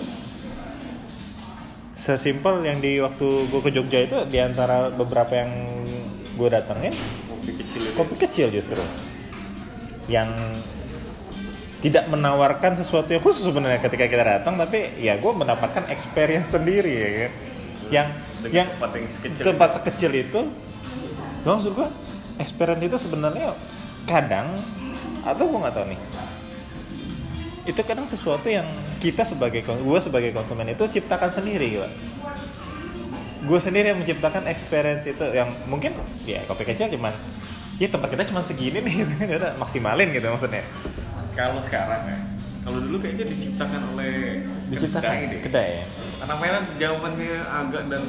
sesimpel yang di waktu gue ke Jogja itu di antara beberapa yang gue datengin kopi kecil itu kopi kecil justru yang tidak menawarkan sesuatu yang khusus sebenarnya ketika kita datang tapi ya gue mendapatkan experience sendiri ya kan yang Dengan yang tempat yang sekecil tempat sekecil itu maksud gua experience itu sebenarnya kadang atau gua nggak tahu nih. Itu kadang sesuatu yang kita sebagai gue sebagai konsumen itu ciptakan sendiri gue gue sendiri yang menciptakan experience itu yang mungkin ya kopi kecil cuman ya tempat kita cuma segini nih kita maksimalin gitu maksudnya. Kalau sekarang ya, kalau dulu kayaknya diciptakan oleh diciptakan kedai deh. kedai ya? Karena mainan zamannya agak dan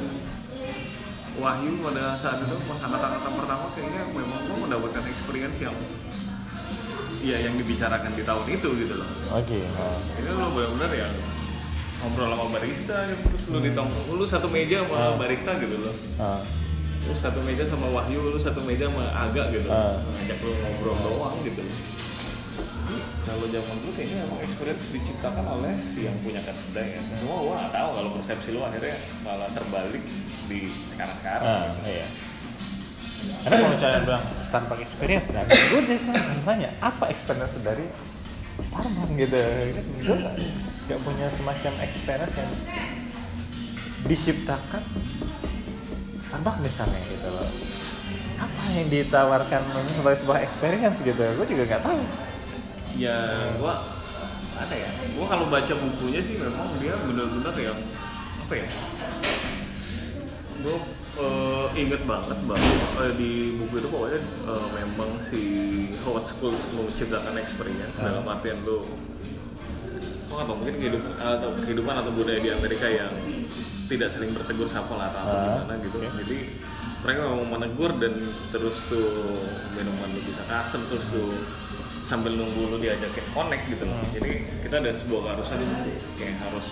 Wahyu pada saat itu pas angkatan-angkatan pertama kayaknya memang gua mendapatkan experience yang ya yang dibicarakan di tahun itu gitu loh. oke nah. Ini lo benar-benar ya ngobrol sama barista ya, terus lu ditong lu satu meja sama Ah. barista gitu loh. Ah, Lu satu meja sama Wahyu, lu satu meja sama Aga gitu. Ah. Ngajak lu ngobrol doang gitu. Kalau zaman dulu kayaknya emang experience diciptakan oleh si yang punya kedai ya. Cuma gua nggak tahu kalau persepsi lu akhirnya malah terbalik di sekarang-sekarang. ah, iya karena kalau misalnya bilang Starbucks experience kan gue jadi nanya apa experience dari Starbucks gitu gue gak punya semacam experience yang diciptakan Starbucks misalnya gitu loh apa yang ditawarkan sebagai sebuah experience gitu gue juga nggak tahu Ya gua ada ya. Gua kalau baca bukunya sih memang dia benar-benar yang apa ya? Gue eh, inget banget bahwa eh, di buku itu pokoknya eh, memang si Howard Schultz menciptakan experience Ah. dalam artian lo nggak tahu mungkin kehidupan atau kehidupan atau budaya di Amerika yang tidak saling bertegur sapa lah atau Ah, gimana gitu. oke. Jadi mereka memang menegur dan terus tuh minuman lu bisa kasem terus tuh sambil nunggu lu diajak kayak connect gitu loh. Hmm. Jadi kita ada sebuah keharusan kayak harus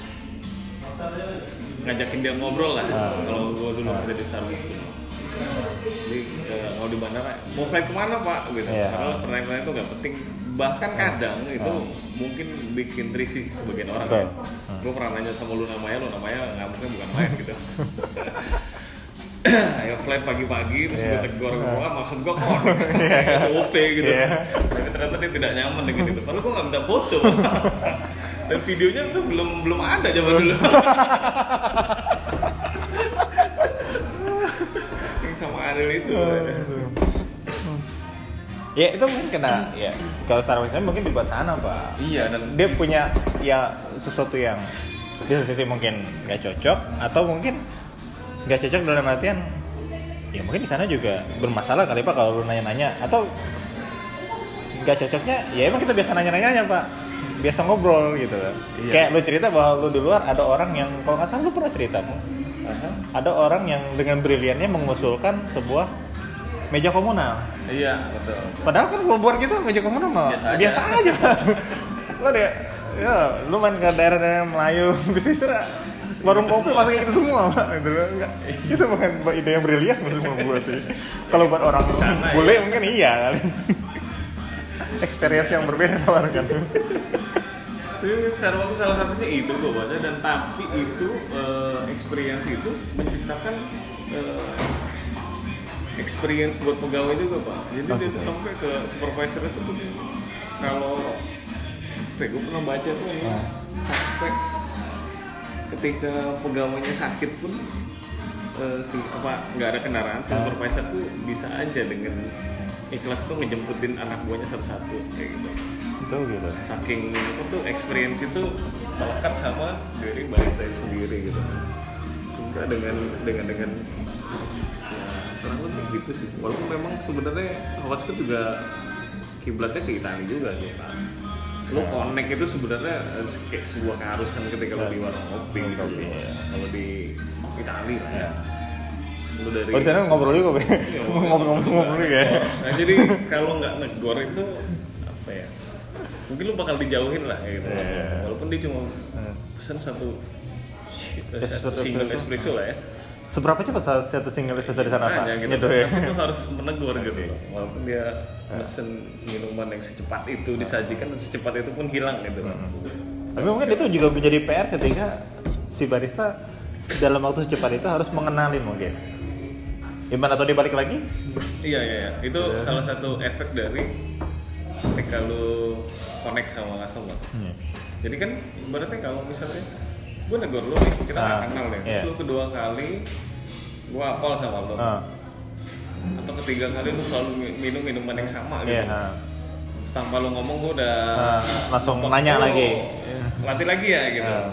ngajakin dia ngobrol lah. Ah. Kalau gua dulu Ah. kerja di Starbucks gitu. Jadi eh, mau di bandara, mau flight ke mana pak? Gitu. Iya. Padahal pertanyaan itu nggak penting. Bahkan kadang itu Ah. mungkin bikin risih sebagian orang. Betul. kan. Gue pernah nanya sama lu namanya, lu namanya nggak mungkin bukan main gitu. Ayo flight pagi-pagi terus Iya. gue tegur gue, Ah. wah maksud gue kok SOP gitu. Iya. Tapi ternyata dia tidak nyaman dengan itu. Padahal gue nggak minta foto. Dan videonya tuh belum belum ada zaman dulu. Yang sama Ariel itu. ya itu mungkin kena ya kalau Starbucks ini mungkin dibuat sana pak Iya dan dia punya ya sesuatu yang di satu sisi mungkin nggak cocok atau mungkin nggak cocok dalam artian ya mungkin di sana juga bermasalah kali pak kalau lu nanya-nanya atau nggak cocoknya ya emang kita biasa nanya-nanya pak biasa ngobrol gitu Iya. kayak lu cerita bahwa lu di luar ada orang yang kalau nggak salah lu pernah cerita Bu. ada orang yang dengan briliannya mengusulkan sebuah meja komunal Iya betul. Padahal kan buat kita meja komunal mah Biasa aja. biasa aja. lo deh, ya lu main ke daerah-daerah Melayu, pesisir, warung kopi masih kayak gitu semua, Pak. Gitu loh. Enggak. Itu bukan ide yang brilian menurut buat sih. Kalau buat orang Sana, ya. mungkin iya kali. Experience yang berbeda tawarkan. Tapi Starbucks salah satunya itu gue baca dan tapi itu eh, experience itu menciptakan eh, experience buat pegawai juga pak. Jadi dia tuh sampai ke supervisor itu tuh kalau gue pernah baca tuh ini Ah. sampai ketika pegawainya sakit pun eh, si apa nggak ada kendaraan si Ah. supervisor tuh bisa aja dengan ikhlas tuh ngejemputin anak buahnya satu-satu kayak gitu Itu gitu. saking itu tuh experience itu melekat sama dari barista itu sendiri gitu juga dengan dengan dengan ya kurang lebih gitu sih walaupun memang sebenarnya Schultz juga kiblatnya ke Italia juga sih Pak lo connect itu sebenarnya kayak sebuah keharusan ketika lo di warung kopi gitu ya. kalau di Italia lah ya lo dari Oh di sana ngobrol juga, Be. Iya, Ngobrol-ngobrol juga ya. Nah jadi kalau nggak negor itu ya? Mungkin lu bakal dijauhin lah gitu. Iya. Walaupun dia cuma Hmm. pesen satu, eh, Es- satu single espresso. lah ya. Seberapa cepat sa- satu single espresso di sana? Nah, gitu. Nyeduh ya. Tapi itu harus menegur gitu loh. Walaupun dia pesen minuman yang secepat itu disajikan dan secepat itu pun hilang gitu loh. Tapi mungkin itu juga menjadi PR ketika si barista dalam waktu secepat itu harus mengenalin mungkin. Gimana atau dia balik lagi? Iya iya iya. Itu Iya. salah satu efek dari ketika lu connect sama customer. Hmm. Jadi kan ibaratnya kalau misalnya gue negor lu nih, kita nggak Ah, kenal nih. iya. Terus lu kedua kali gue apal sama lu. Ah, atau ketiga kali lu selalu mi- minum minuman yang sama gitu Iya. ha. tanpa lu ngomong gua udah Ah, langsung nanya "Oh, lagi." latih lagi ya gitu Ah.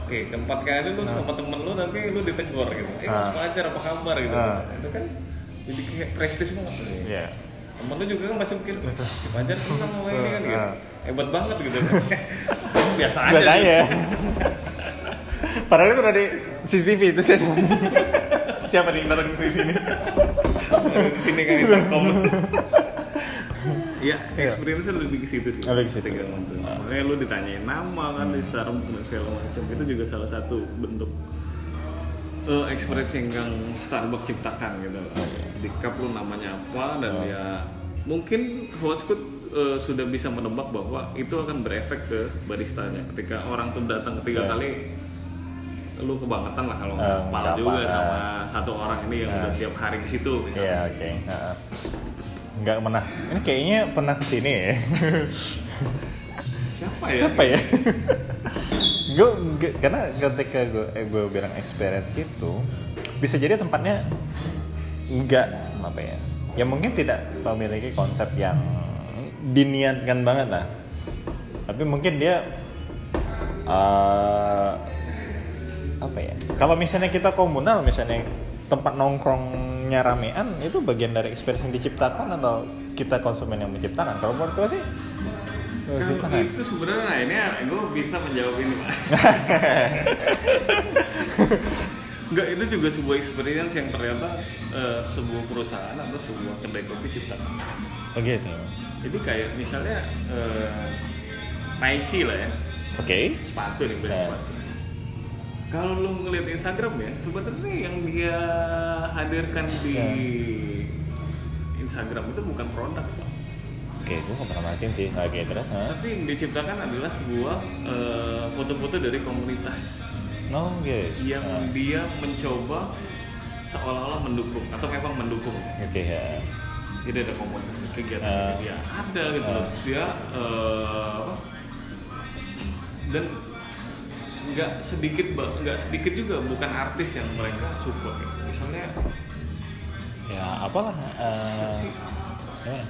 oke keempat kali lu sama temen lu tapi lu ditegur gitu eh Ah. mas Fajar apa kabar gitu Ah. misalnya. itu kan jadi kayak prestis banget Iya. Temen lu juga kan masih "Wah, si Fajar kan sama ini kan gitu hebat banget gitu biasa aja Biasa sih. aja. Padahal itu udah di CCTV itu siapa? siapa nih datang ke sini di sini kan intercom ya Iya. experience lebih ke situ sih Lebih ke situ. Makanya lu ditanyain nama kan di segala macam itu juga salah satu bentuk eh experience yang Kang Starbucks ciptakan gitu di cup lu namanya apa dan Oh. ya mungkin Hotspot eh, sudah bisa menebak bahwa itu akan berefek ke baristanya ketika orang tuh datang ketiga Iya. kali lu kebangetan lah kalau Eh, pal juga apa, sama satu orang ini yang Nah. udah tiap hari ke situ misalnya Iya, oke. Ha. Nggak pernah. Ini kayaknya pernah ke sini ya. siapa ya Siapa ya? gue karena ketika gue eh, gue bilang experience itu bisa jadi tempatnya nggak apa ya ya mungkin tidak memiliki konsep yang diniatkan banget lah. Tapi mungkin dia eh, apa ya kalau misalnya kita komunal misalnya tempat nongkrongnya ramean itu bagian dari experience yang diciptakan atau kita konsumen yang menciptakan? Kalau menurut gue sih Kalau menciptakan. itu sebenarnya nah ini gue bisa menjawab ini pak Enggak, itu juga sebuah experience yang ternyata eh, sebuah perusahaan atau sebuah kedai kopi ciptakan. Oh gitu. Jadi kayak misalnya eh, Nike lah ya, Oke. sepatu nih brand Ya. sepatu. Kalau lu ngeliat Instagram ya, sebenarnya yang dia hadirkan di Ya. Instagram itu bukan produk, Pak. Oke, gue gak pernah matiin sih. Oke, terus? Hah? Tapi yang diciptakan adalah sebuah eh, foto-foto dari komunitas No, oke. yang Ah, dia mencoba seolah-olah mendukung atau memang mendukung. Oke, ya. Jadi ada komunitas kegiatan Ah. dia ada gitu loh. Dia apa? dan nggak sedikit nggak sedikit juga bukan artis yang mereka support gitu. Misalnya Ya, apalah. ya.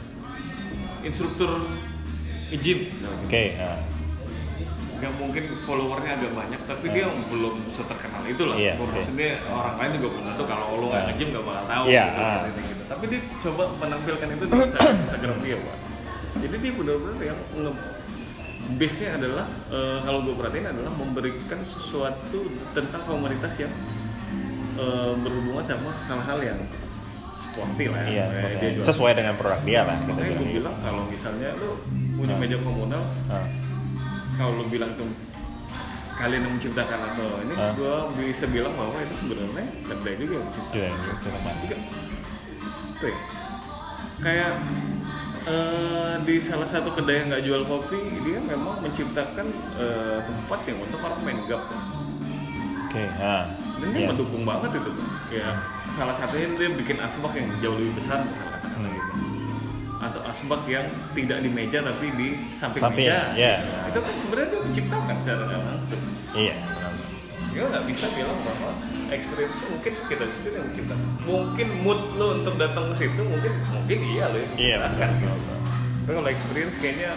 Instruktur gym. Oke, ya. nggak mungkin followernya agak banyak tapi dia belum seterkenal itu lah oke. maksudnya orang lain juga belum tentu kalau lo nggak Ah. nge-gym nggak bakal tahu Iya, gitu, ah. gitu, gitu. tapi dia coba menampilkan itu di Instagram dia pak jadi dia benar-benar yang nge base nya adalah eh, kalau gue perhatiin adalah memberikan sesuatu tentang komunitas yang eh, berhubungan sama hal-hal yang lah ya Iya, Kayak seperti- dia jual- sesuai dengan produk dia lah. Kita makanya gue bilang. kalau misalnya lo punya Ah. meja komunal Ah, kalau lu bilang tuh kalian yang menciptakan atau ini Ah. gua bisa bilang bahwa itu sebenarnya kedai juga yang menciptakan gitu kan. Juga, tuh ya, kayak eh, di salah satu kedai yang nggak jual kopi dia memang menciptakan eh, tempat yang untuk orang main gap Oke, ah. Dan dia Iya. mendukung banget itu ya salah satunya dia bikin asbak yang jauh lebih besar misalnya katakanlah gitu atau asbak yang tidak di meja tapi di samping, Samping, meja ya. itu kan sebenarnya dia menciptakan secara langsung Iya, benar. ya nggak bisa bilang bahwa experience itu mungkin kita sendiri yang menciptakan mungkin mood lo untuk datang ke situ mungkin mungkin iya lo yang Iya, menciptakan betul, gitu. tapi kalau experience kayaknya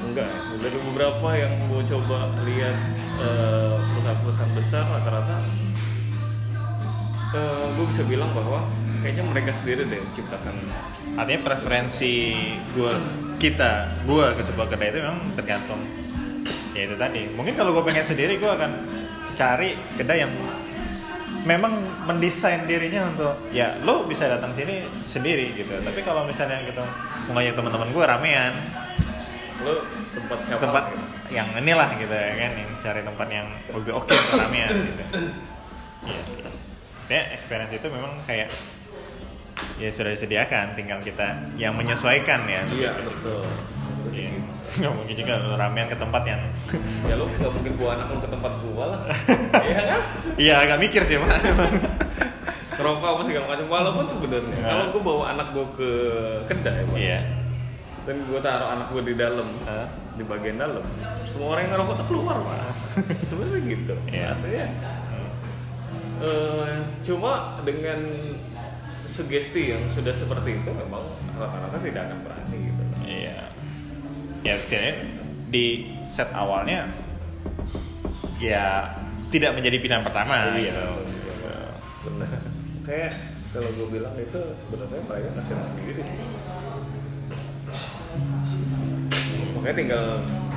enggak dari beberapa yang gue coba lihat eh, perusahaan-perusahaan besar rata-rata gue bisa bilang bahwa kayaknya mereka sendiri deh yang menciptakan Artinya preferensi gua kita, gua ke sebuah kedai itu memang tergantung ya itu tadi. Mungkin kalau gue pengen sendiri gue akan cari kedai yang memang mendesain dirinya untuk ya lo bisa datang sini sendiri gitu. Tapi kalau misalnya gitu mau ngajak teman-teman gue ramean, lo tempat siapa tempat gitu. yang inilah gitu ya kan yang cari tempat yang lebih oke untuk ramean gitu iya ya experience itu memang kayak ya sudah disediakan tinggal kita yang menyesuaikan ya. Iya betul. Iya. nggak mungkin juga ramean ke tempat yang ya lo nggak mungkin bawa anak lo ke tempat gua lah. Iya kan? Iya agak mikir sih mas. Ngerokok apa segala macam. Walaupun sebenarnya Nah. kalau gue bawa anak gue ke kedai Pak, iya. dan gue taruh anak gue di dalam Hah? di bagian dalam semua orang yang ngerokok tuh keluar pak sebenarnya gitu. Iya. artinya eh, cuma dengan sugesti yang sudah seperti itu memang rata-rata tidak akan berani gitu Iya. Ya setidaknya di set awalnya ya tidak menjadi pilihan pertama Iya, gitu. benar kayak kalau gue bilang itu sebenarnya mereka kasihan sendiri sih makanya tinggal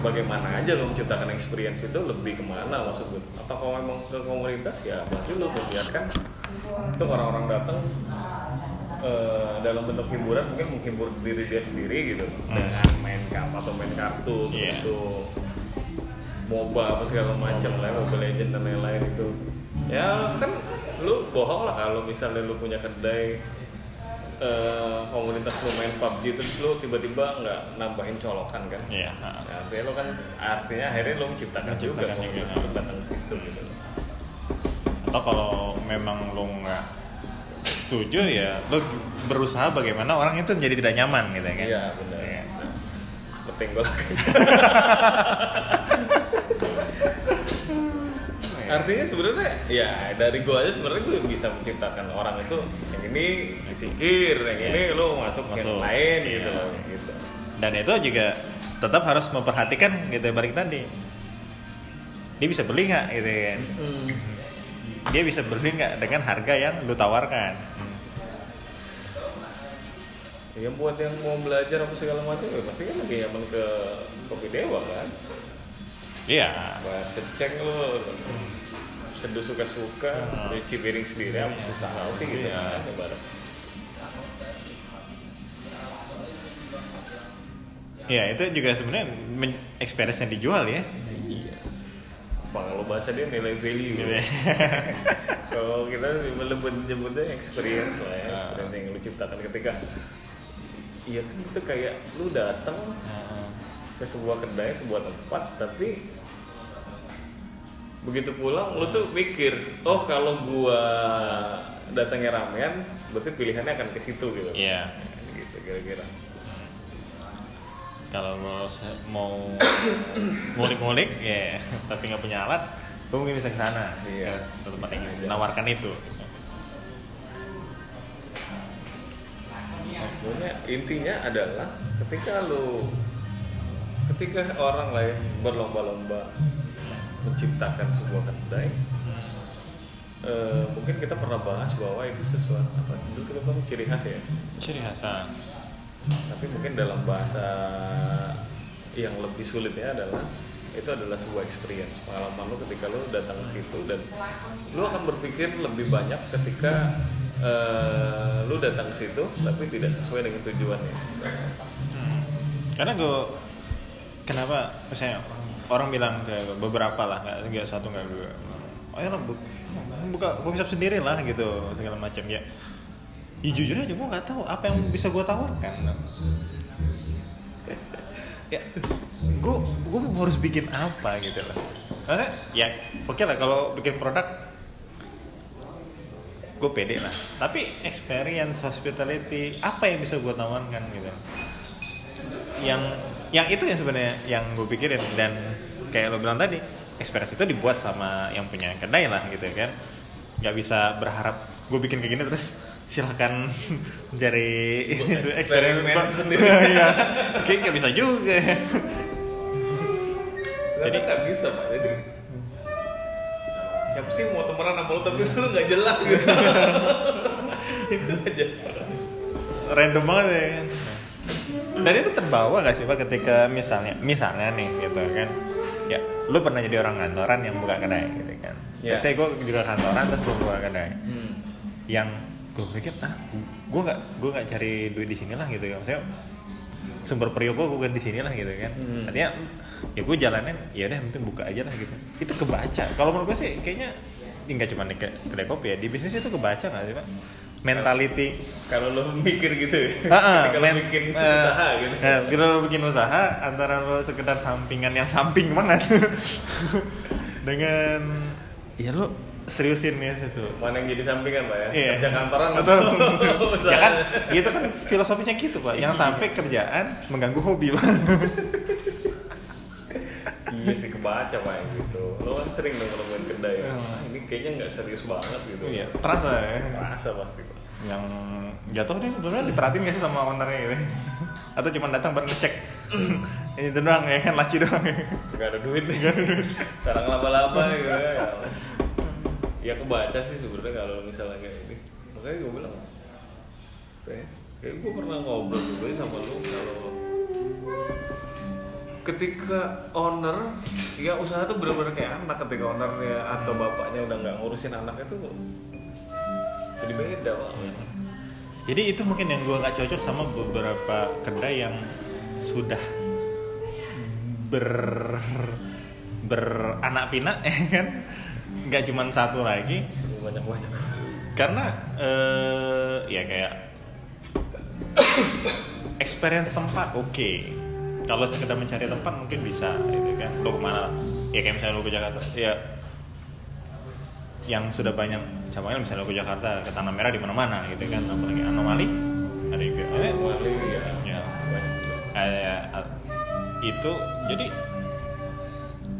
bagaimana aja lo menciptakan experience itu lebih ke mana maksud gue atau kalau memang ke komunitas ya berarti lo membiarkan untuk orang-orang datang eh, dalam bentuk hiburan mungkin menghibur diri dia sendiri gitu Hmm. dengan main kap atau main kartu Iya. gitu MOBA apa segala macam lah, Mobile Legend dan lain-lain itu. Ya kan lu bohong lah kalau misalnya lu punya kedai eh, komunitas lu main PUBG terus lu tiba-tiba nggak nambahin colokan kan? Iya. Ya, artinya lu kan artinya akhirnya lu menciptakan, Menciptakan juga. komunitas lu datang ke situ gitu. Atau kalau memang lo nggak setuju ya lo berusaha bagaimana orang itu menjadi tidak nyaman gitu ya kan? Iya benar. Nah, seperti gue. Artinya sebenarnya ya dari gue aja sebenarnya gue bisa menciptakan orang itu yang ini disikir, yang ini lo masuk, Masuk. yang lain Iya. gitu loh. Gitu. Dan itu juga tetap harus memperhatikan gitu ya, balik tadi. Dia bisa beli nggak gitu kan? Dia bisa beli nggak dengan harga yang lu tawarkan? Ya buat yang mau belajar apa segala macam ya pasti kan lebih nyaman ke kopi dewa kan. Iya. Wah, seceng lo seduh suka-suka, Hmm. cuci piring sendiri, apa susah banget sih gitu ibarat. Ya itu juga sebenarnya experience yang dijual ya. Iya. Kalau bahasa dia nilai value. Gitu ya. kalau kita lebih nyebutnya experience lah ya, Ah. experience yang lu ciptakan ketika Iya kan itu kayak lu datang ke sebuah kedai, sebuah tempat, tapi begitu pulang lu tuh mikir, oh kalau gua datangnya ramean, berarti pilihannya akan ke situ gitu. Iya. Gitu kira-kira. Kalau mau mau ngulik-ngulik ya tapi nggak punya alat, lu mungkin bisa ke sana. Iya. Ke tempat yang menawarkan itu. Maksudnya intinya adalah ketika lu ketika orang lain berlomba-lomba menciptakan sebuah kedai eh, mungkin kita pernah bahas bahwa itu sesuatu apa dulu kita bilang ciri khas ya Ciri khasnya. tapi mungkin dalam bahasa yang lebih sulitnya adalah itu adalah sebuah experience pengalaman lu ketika lu datang ke situ dan lu akan berpikir lebih banyak ketika eh, lu datang ke situ tapi tidak sesuai dengan tujuannya Hmm. Karena gue kenapa misalnya orang bilang ke beberapa lah nggak nggak satu nggak dua. Oh ya bu, buka coffee shop sendiri lah gitu segala macam ya. Ya jujur aja gue nggak tahu apa yang bisa gue tawarkan. Ya gue gue harus bikin apa gitu loh Maksudnya, ya oke lah kalau bikin produk gue pede lah. Tapi experience hospitality apa yang bisa gue tawarkan gitu. Yang yang itu yang sebenarnya yang gue pikirin dan kayak lo bilang tadi experience itu dibuat sama yang punya kedai lah gitu kan. Nggak bisa berharap gue bikin kayak gini terus silahkan cari eksperimen sendiri. Iya. kayak nggak bisa juga. Jadi nggak bisa pak. Jadi siapa sih mau temenan sama lu tapi lu nggak jelas gitu. Itu aja. Random banget ya kan dan itu terbawa gak sih pak ketika misalnya misalnya nih gitu kan? Ya lu pernah jadi orang kantoran yang buka kedai gitu kan? Ya. saya gue juga kantoran terus gue buka kedai. Hmm. yang gue pikir ah gue nggak gue nggak cari duit di sini lah gitu ya maksudnya sumber periuk gue bukan di sini lah gitu kan? Hmm. artinya ya gue jalanin ya udah penting buka aja lah gitu. Itu kebaca. Kalau menurut gue sih kayaknya ini nggak cuma di ke- kedai kopi ya di bisnis itu kebaca nggak sih pak mentality. Kalau lu mikir gitu ya. Ah, kalau men- bikin eh, usaha gitu. eh, kalau lo bikin usaha antara lo sekedar sampingan yang samping banget. Dengan ya lo seriusin ya itu. Mana yang jadi sampingan pak ya? Iya. kerja kantoran. Atau ya kan? Gitu kan filosofinya gitu pak. Yang sampai kerjaan mengganggu hobi pak iya sih kebaca pak gitu. Lo kan sering dong nemuin kedai. Ah, ini kayaknya nggak serius banget gitu. Iya terasa ya. Rasa pasti pak. Yang jatuh deh sebenarnya diperhatiin gak sih sama ownernya gitu? Atau cuma datang buat ngecek? Ini doang ya kan laci doang Gak ada duit nih. Sarang laba-laba gitu ya. Ya kebaca sih sebenarnya kalau misalnya kayak ini. Makanya gue bilang, kayak, kayak gue pernah ngobrol juga sama lu kalau ketika owner ya usaha tuh bener-bener kayak anak ketika ownernya atau bapaknya udah nggak ngurusin anaknya tuh jadi beda banget jadi itu mungkin yang gue nggak cocok sama beberapa kedai yang sudah ber beranak pinak ya kan? Nggak cuma satu lagi. Banyak banyak karena eh, ya kayak experience tempat oke kalau sekedar mencari tempat mungkin bisa gitu kan. Lo ke mana ya kayak misalnya lo ke Jakarta. Ya yang sudah banyak cabangnya misalnya lo ke Jakarta ke Tanah Merah di mana-mana gitu kan. Apalagi anomali ada juga Wali ya, ya. Eh, itu jadi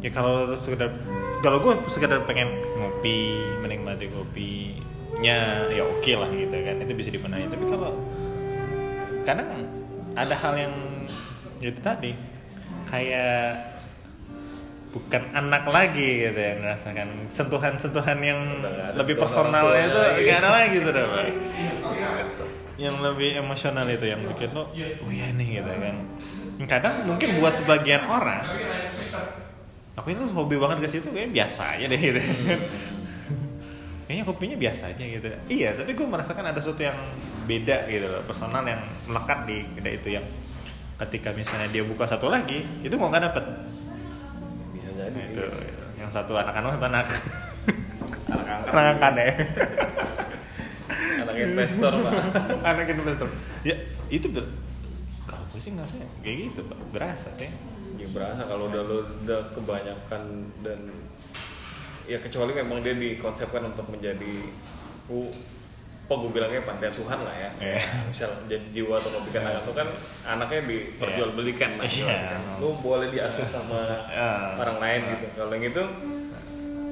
ya kalau sekedar kalau gue sekedar pengen ngopi menikmati kopinya ya oke lah gitu kan. Itu bisa dibenahi. Tapi kalau kadang ada hal yang itu tadi. Kayak bukan anak lagi gitu ya merasakan sentuhan-sentuhan yang Udah lebih personal itu gak ada lagi gitu deh Pak. yang lebih emosional itu yang bikin lo oh ya nih gitu kan. Kadang mungkin buat sebagian orang aku ini hobi banget ke situ kayak biasa aja deh gitu. Kan kayaknya kopinya biasa aja gitu. Iya tapi gue merasakan ada sesuatu yang beda gitu loh personal yang melekat di kedai itu yang ketika misalnya dia buka satu lagi itu mau nggak dapet. Bisa jadi itu yang satu anak anak satu anak anak angkat. Anak angkat ya. Anak investor pak. Anak investor. Ya itu ber kalau gue sih nggak sih kayak gitu pak. Berasa sih. Ya berasa kalau udah lo udah kebanyakan dan ya kecuali memang dia dikonsepkan untuk menjadi apa gue bilangnya pantai asuhan lah ya Iya. misal jadi jiwa atau kopi anak itu kan anaknya diperjualbelikan lah Iya. istilahnya kan. lu boleh diasuh sama Ya. orang lain gitu kalau yang itu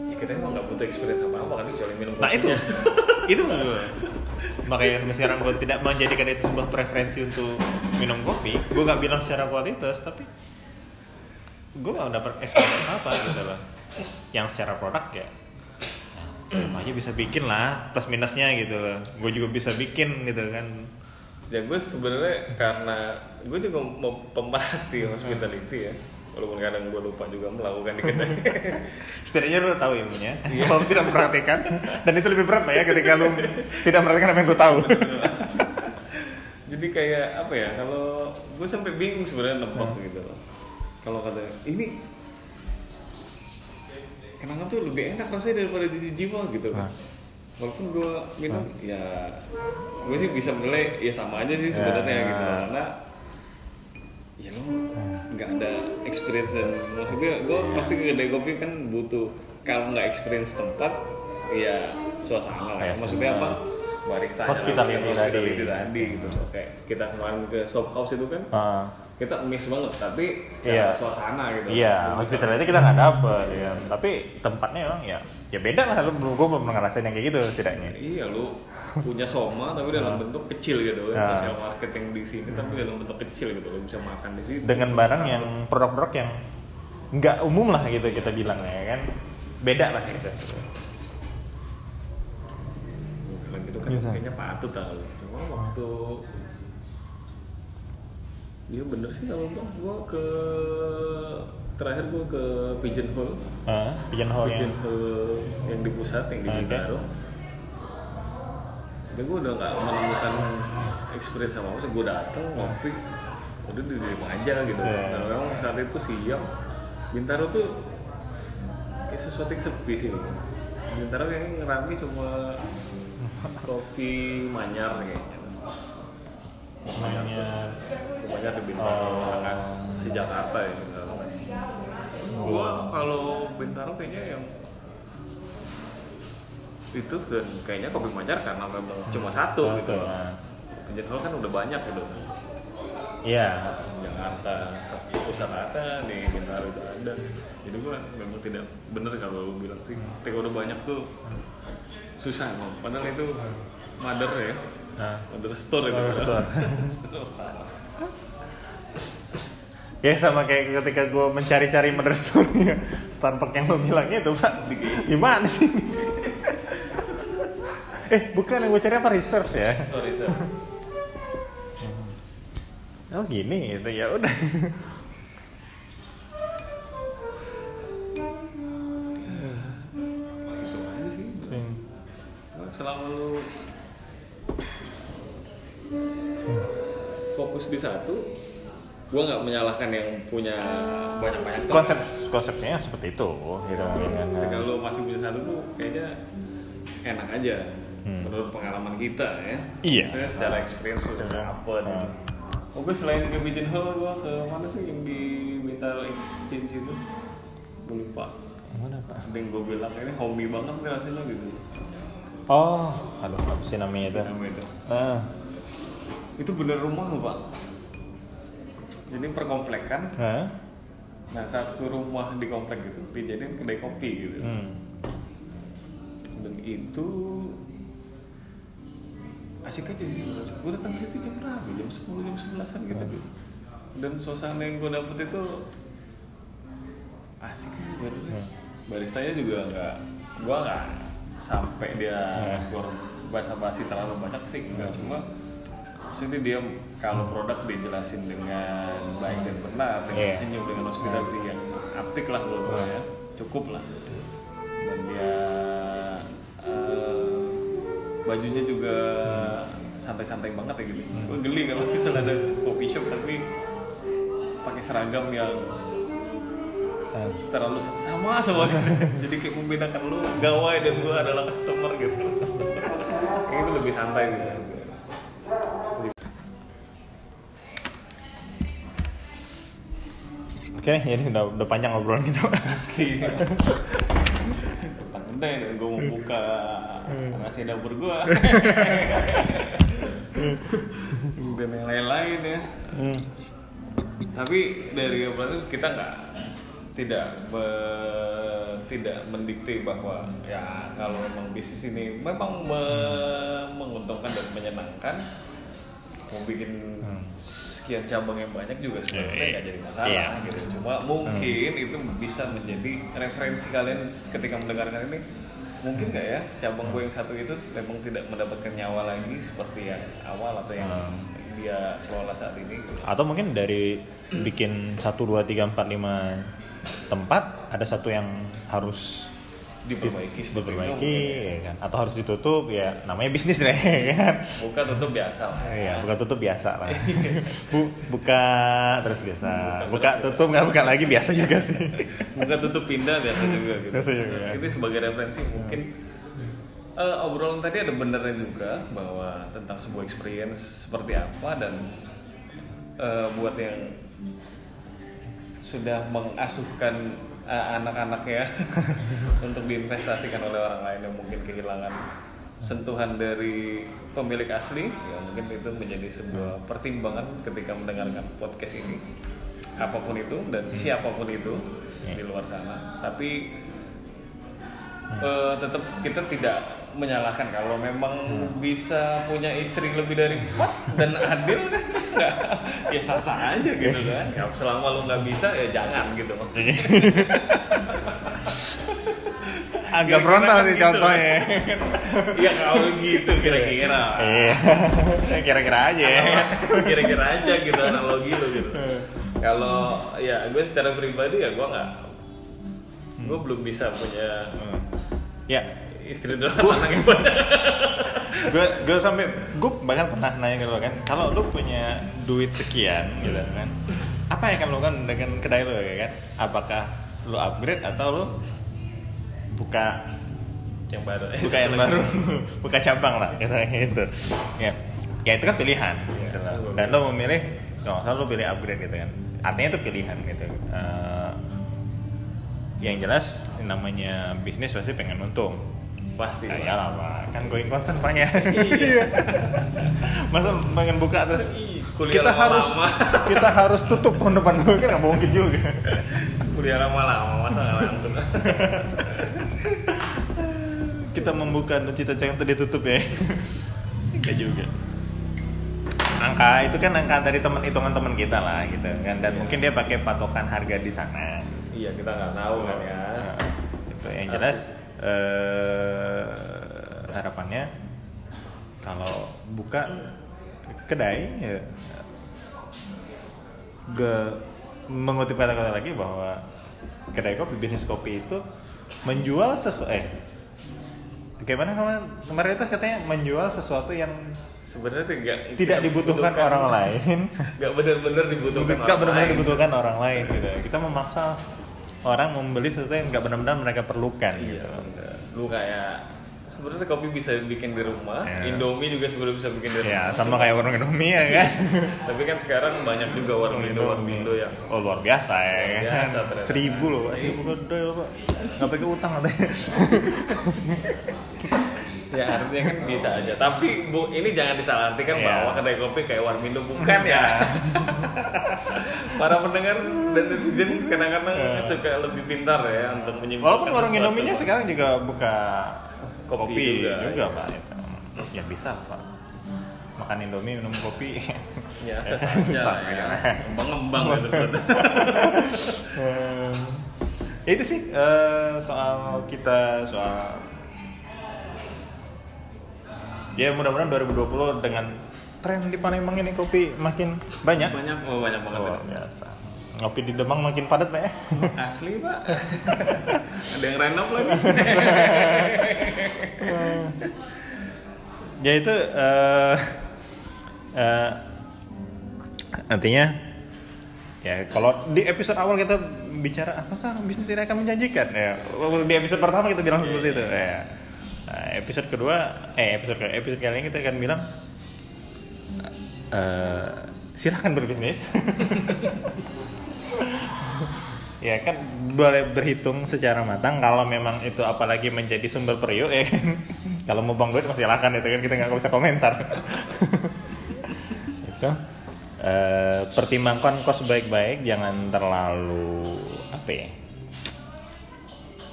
ya kita emang nggak butuh experience apa apa kan kecuali minum nah itu itu maksud gue. makanya sekarang gue tidak menjadikan itu sebuah preferensi untuk minum kopi gue nggak bilang secara kualitas tapi gue nggak dapat experience apa gitu loh yang secara produk ya, siapa aja bisa bikin lah plus minusnya gitu loh. Gue juga bisa bikin gitu kan. Ya gue sebenarnya karena gue juga mau pemerhati hospitality ya. Walaupun kadang gue lupa juga melakukan di kedai. Setidaknya lo tahu ilmunya. Iya. kalau tidak memperhatikan dan itu lebih berat lah ya ketika lo tidak memperhatikan apa yang lo tahu. Jadi kayak apa ya kalau gue sampai bingung sebenarnya nebak gitu loh. Kalau kata ini kenangan tuh lebih enak rasanya daripada di jiwa gitu kan Nah. walaupun gue minum ya gue sih bisa menilai ya sama aja sih sebenarnya Ya. gitu karena ya lo nggak ada experience dan maksudnya gue Iya. pasti ke kedai kopi kan butuh kalau nggak experience tempat ya suasana lah ya. Ya, maksudnya apa barista Hospitality tadi. tadi gitu kayak kita kemarin ke shop house itu kan Ah. Kita miss banget tapi Iya. secara suasana gitu Iya, Bisa- hospitality kita nggak dapet ya. Tapi tempatnya emang ya, ya beda lah. Lu belum gue belum ngerasain yang kayak gitu setidaknya. iya lu punya soma tapi dalam bentuk kecil gitu Ah. sosial market yang di sini tapi dalam bentuk kecil gitu lo bisa makan di situ Dengan barang yang produk-produk yang nggak umum lah gitu kita bilang ya kan. Beda lah gitu. bilang gitu kan Bisa. kayaknya patut lah lu. cuma waktu Iya bener sih kalau bang gua ke terakhir gua ke Pigeonhole. Ah, pigeonhole yang Pigeonhole yang di pusat yang di Oke. Bintaro. Jadi gue udah nggak menemukan experience sama apa sih gue dateng ngopi. Udah di rumah aja gitu. Se- dan memang saat itu siang Bintaro tuh kayak sesuatu yang sepi sih. Bintaro yang ngerami cuma kopi manyar kayaknya namanya Pokoknya di Bintaro Oh. sangat si Jakarta ya Bintaro gua kalau Bintaro kayaknya yang itu dan kayaknya kopi Manyar karena memang cuma satu gitu nah. Kan udah banyak gitu Iya. Jakarta pusat ada di Bintaro itu ada jadi gua memang tidak bener kalau lu bilang sih ketika udah banyak tuh susah emang padahal itu mother ya Nah. Under store itu. Under store. Ya sama kayak ketika gue mencari-cari store Starbucks yang lo bilang itu pak Di mana sih? eh bukan yang gue cari apa reserve ya? Oh, reserve. Oh gini gitu ya udah. Gua nggak menyalahkan yang punya banyak-banyak tuh. Konsep konsepnya seperti itu gitu kan. Ketika lu masih punya satu tuh kayaknya enak aja Hmm. menurut pengalaman kita ya. Iya. Maksudnya secara experience Secara- apa gitu. Hmm. Oh, gue selain ke Pigeon Hall, gue ke mana sih yang di Mental Exchange itu? Gue lupa. Mana pak? Ada yang gue bilang ini hobi banget nih rasanya gitu. Oh, aduh apa sih namanya itu? Nama itu. Ah, Itu bener rumah pak. Jadi perkomplekan. Hah? Nah satu rumah di komplek itu dijadiin kedai kopi gitu. Hmm. Dan itu asik aja sih. Gue datang situ jam berapa? Jam 10 jam 11an gitu. Hmm. Dan suasana yang gue dapet itu asik sih sebenarnya. Hmm. Baristanya juga nggak, gue nggak sampai dia Hmm. baca basi terlalu banyak sih, enggak cuma maksudnya dia kalau produk dijelasin dengan baik dan benar dengan Iya. senyum dengan hospitality yang apik lah menurut gue ya cukup lah. Dan dia eh, bajunya juga santai-santai banget ya gitu. Gue geli kalau misalnya ada coffee shop tapi pakai seragam yang terlalu sama semua. Jadi kayak membedakan lu gawai dan gue adalah customer gitu. Kayak itu lebih santai gitu Oke nih, jadi udah, udah panjang obrolan kita. asli tentang nih gue mau buka nasi dapur gue dan yang lain-lain ya Hmm. tapi dari obrolan itu kita nggak tidak be- tidak mendikte bahwa ya kalau memang bisnis ini memang me- menguntungkan dan menyenangkan mau bikin Hmm. Sekian cabang yang banyak juga sebenarnya Iya, nggak jadi masalah iya. gitu cuma mungkin itu bisa menjadi referensi kalian ketika mendengarkan ini mungkin nggak ya cabang gue yang satu itu memang tidak mendapatkan nyawa lagi seperti yang awal atau yang Hmm. dia kelola saat ini gitu. Atau mungkin dari bikin 1, 2, 3, 4, 5 tempat ada satu yang harus diperbaiki seperti itu diperbaiki ya. ya kan atau harus ditutup ya namanya bisnis deh ya kan buka tutup biasa lah Iya, buka tutup biasa lah. Bu, buka terus biasa. Buka Buka terus tutup nggak buka lagi biasa juga sih. buka tutup pindah biasa juga gitu Biasa juga. ya. itu sebagai referensi mungkin eh, obrolan tadi ada benernya juga bahwa tentang sebuah experience seperti apa dan eh, buat yang sudah mengasuhkan eh, anak-anaknya untuk diinvestasikan oleh orang lain yang mungkin kehilangan sentuhan dari pemilik asli ya mungkin itu menjadi sebuah pertimbangan ketika mendengarkan podcast ini. Apa pun itu dan siapa pun itu di luar sana. Tapi eh, tetap kita tidak menyalahkan. Kalau memang bisa punya istri lebih dari empat dan adil kan? Ya sah sah aja gitu kan? Ya, selama lu nggak bisa ya jangan gitu maksudnya. Agak Kira-kira frontal kan sih gitu. contohnya. ya kalau gitu kira-kira. Iya. Kira-kira aja. Ya. kira-kira aja gitu analogi lu gitu. Kalau ya gue secara pribadi ya gue nggak gue belum bisa punya Ya, istri dan anak yang banyak gue gue sampai gue bahkan pernah nanya gitu kan kalau lu punya duit sekian gitu kan apa yang akan lu lakukan dengan kedai lu? Ya kan apakah lu upgrade atau lu buka yang baru. Eh, buka yang baru? Buka cabang lah gitu gitu. Ya. Ya itu kan pilihan gitu lah. dan lo memilih kalau lo pilih upgrade gitu kan. Artinya itu pilihan gitu. Eh, yang jelas namanya bisnis pasti pengen untung. Pasti Nah, Pak. ya lah Pak. kan going concern paknya Iya. masa pengen buka terus? Kuliah kita harus lama-lama. kita harus tutup tahun depan kan nggak mungkin juga. Kuliah lama-lama masa nggak langsung kita membuka cita-cita itu ditutup ya. Enggak juga. Ah itu kan angka dari teman hitungan teman kita lah gitu kan. Dan mungkin dia pakai patokan harga di sana iya kita nggak tahu kan ya. Nah, itu yang jelas eh, harapannya kalau buka kedai ya ge- mengutip kata-kata lagi bahwa kedai kopi bisnis kopi itu menjual sesuatu eh gimana kemarin kemarin itu katanya menjual sesuatu yang sebenarnya tidak tidak dibutuhkan orang lain. Nggak benar-benar dibutuhkan nggak benar-benar lain. dibutuhkan orang lain gitu. Kita memaksa orang membeli sesuatu yang nggak benar-benar mereka perlukan iya gitu. lu kayak sebenarnya kopi bisa bikin di rumah Ya. Indomie juga sebenarnya bisa bikin di rumah. ya sama kayak warung Indomie ya kan? Tapi kan sekarang banyak juga warung Indo warung Indo. Yang oh luar biasa ya Luar kan? biasa seribu loh seribu gede loh pak. Nggak pakai utang katanya ya artinya kan bisa aja tapi bu ini jangan disalahartikan Iya. bahwa kedai kopi kayak warmindo bukan ya para pendengar dan netizen kadang-kadang Iya. suka lebih pintar ya untuk menyimpulkan walaupun warung. Indominya sekarang juga buka Kopi kopi, juga, juga, ya. pak ya bisa pak makan Indomie minum kopi ya lah Sama ya aja. ngembang-ngembang gitu Eh, itu sih soal kita soal ya mudah-mudahan 2020 dengan tren di Palembang ini kopi makin banyak. Banyak oh banyak banget. Luar biasa. Ngopi di Demang makin padat pak ya? Asli pak. Ada yang renov lagi. Ya itu eh eh, artinya ya kalau di episode awal kita bicara apakah bisnis ini akan menjanjikan? Ya di episode pertama kita bilang seperti itu ya Nah, episode kedua eh episode episode kali ini kita akan bilang eh silahkan berbisnis. Ya kan boleh berhitung secara matang kalau memang itu apalagi menjadi sumber periuk ya kan. kalau mau bang duit masih silakan itu kan kita nggak bisa komentar. Itu. Eh, pertimbangkan kos baik-baik jangan terlalu apa ya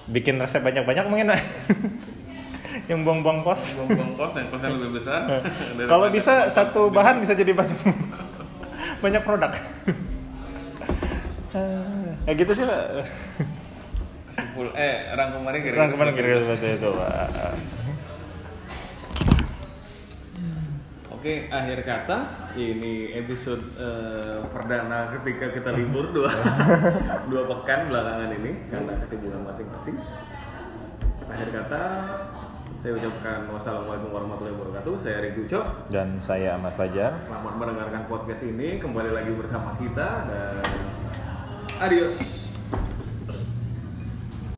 bikin resep banyak-banyak mungkin yang buang-buang kos buang kos yang kosnya lebih besar kalau daripada bisa satu bahan bisa jadi banyak banyak produk ya gitu sih Pak. Kesimpulan- eh rangkumannya kira-kira Rangkuman seperti kira-kira seperti itu Pak. Oke, akhir kata ini episode eh, perdana ketika kita libur dua dua pekan belakangan ini karena kesibukan masing-masing. Akhir kata saya ucapkan wassalamualaikum warahmatullahi wabarakatuh. Saya Riki Ucok. dan saya Ahmad Fajar Selamat mendengarkan podcast ini. Kembali lagi bersama kita dan adios.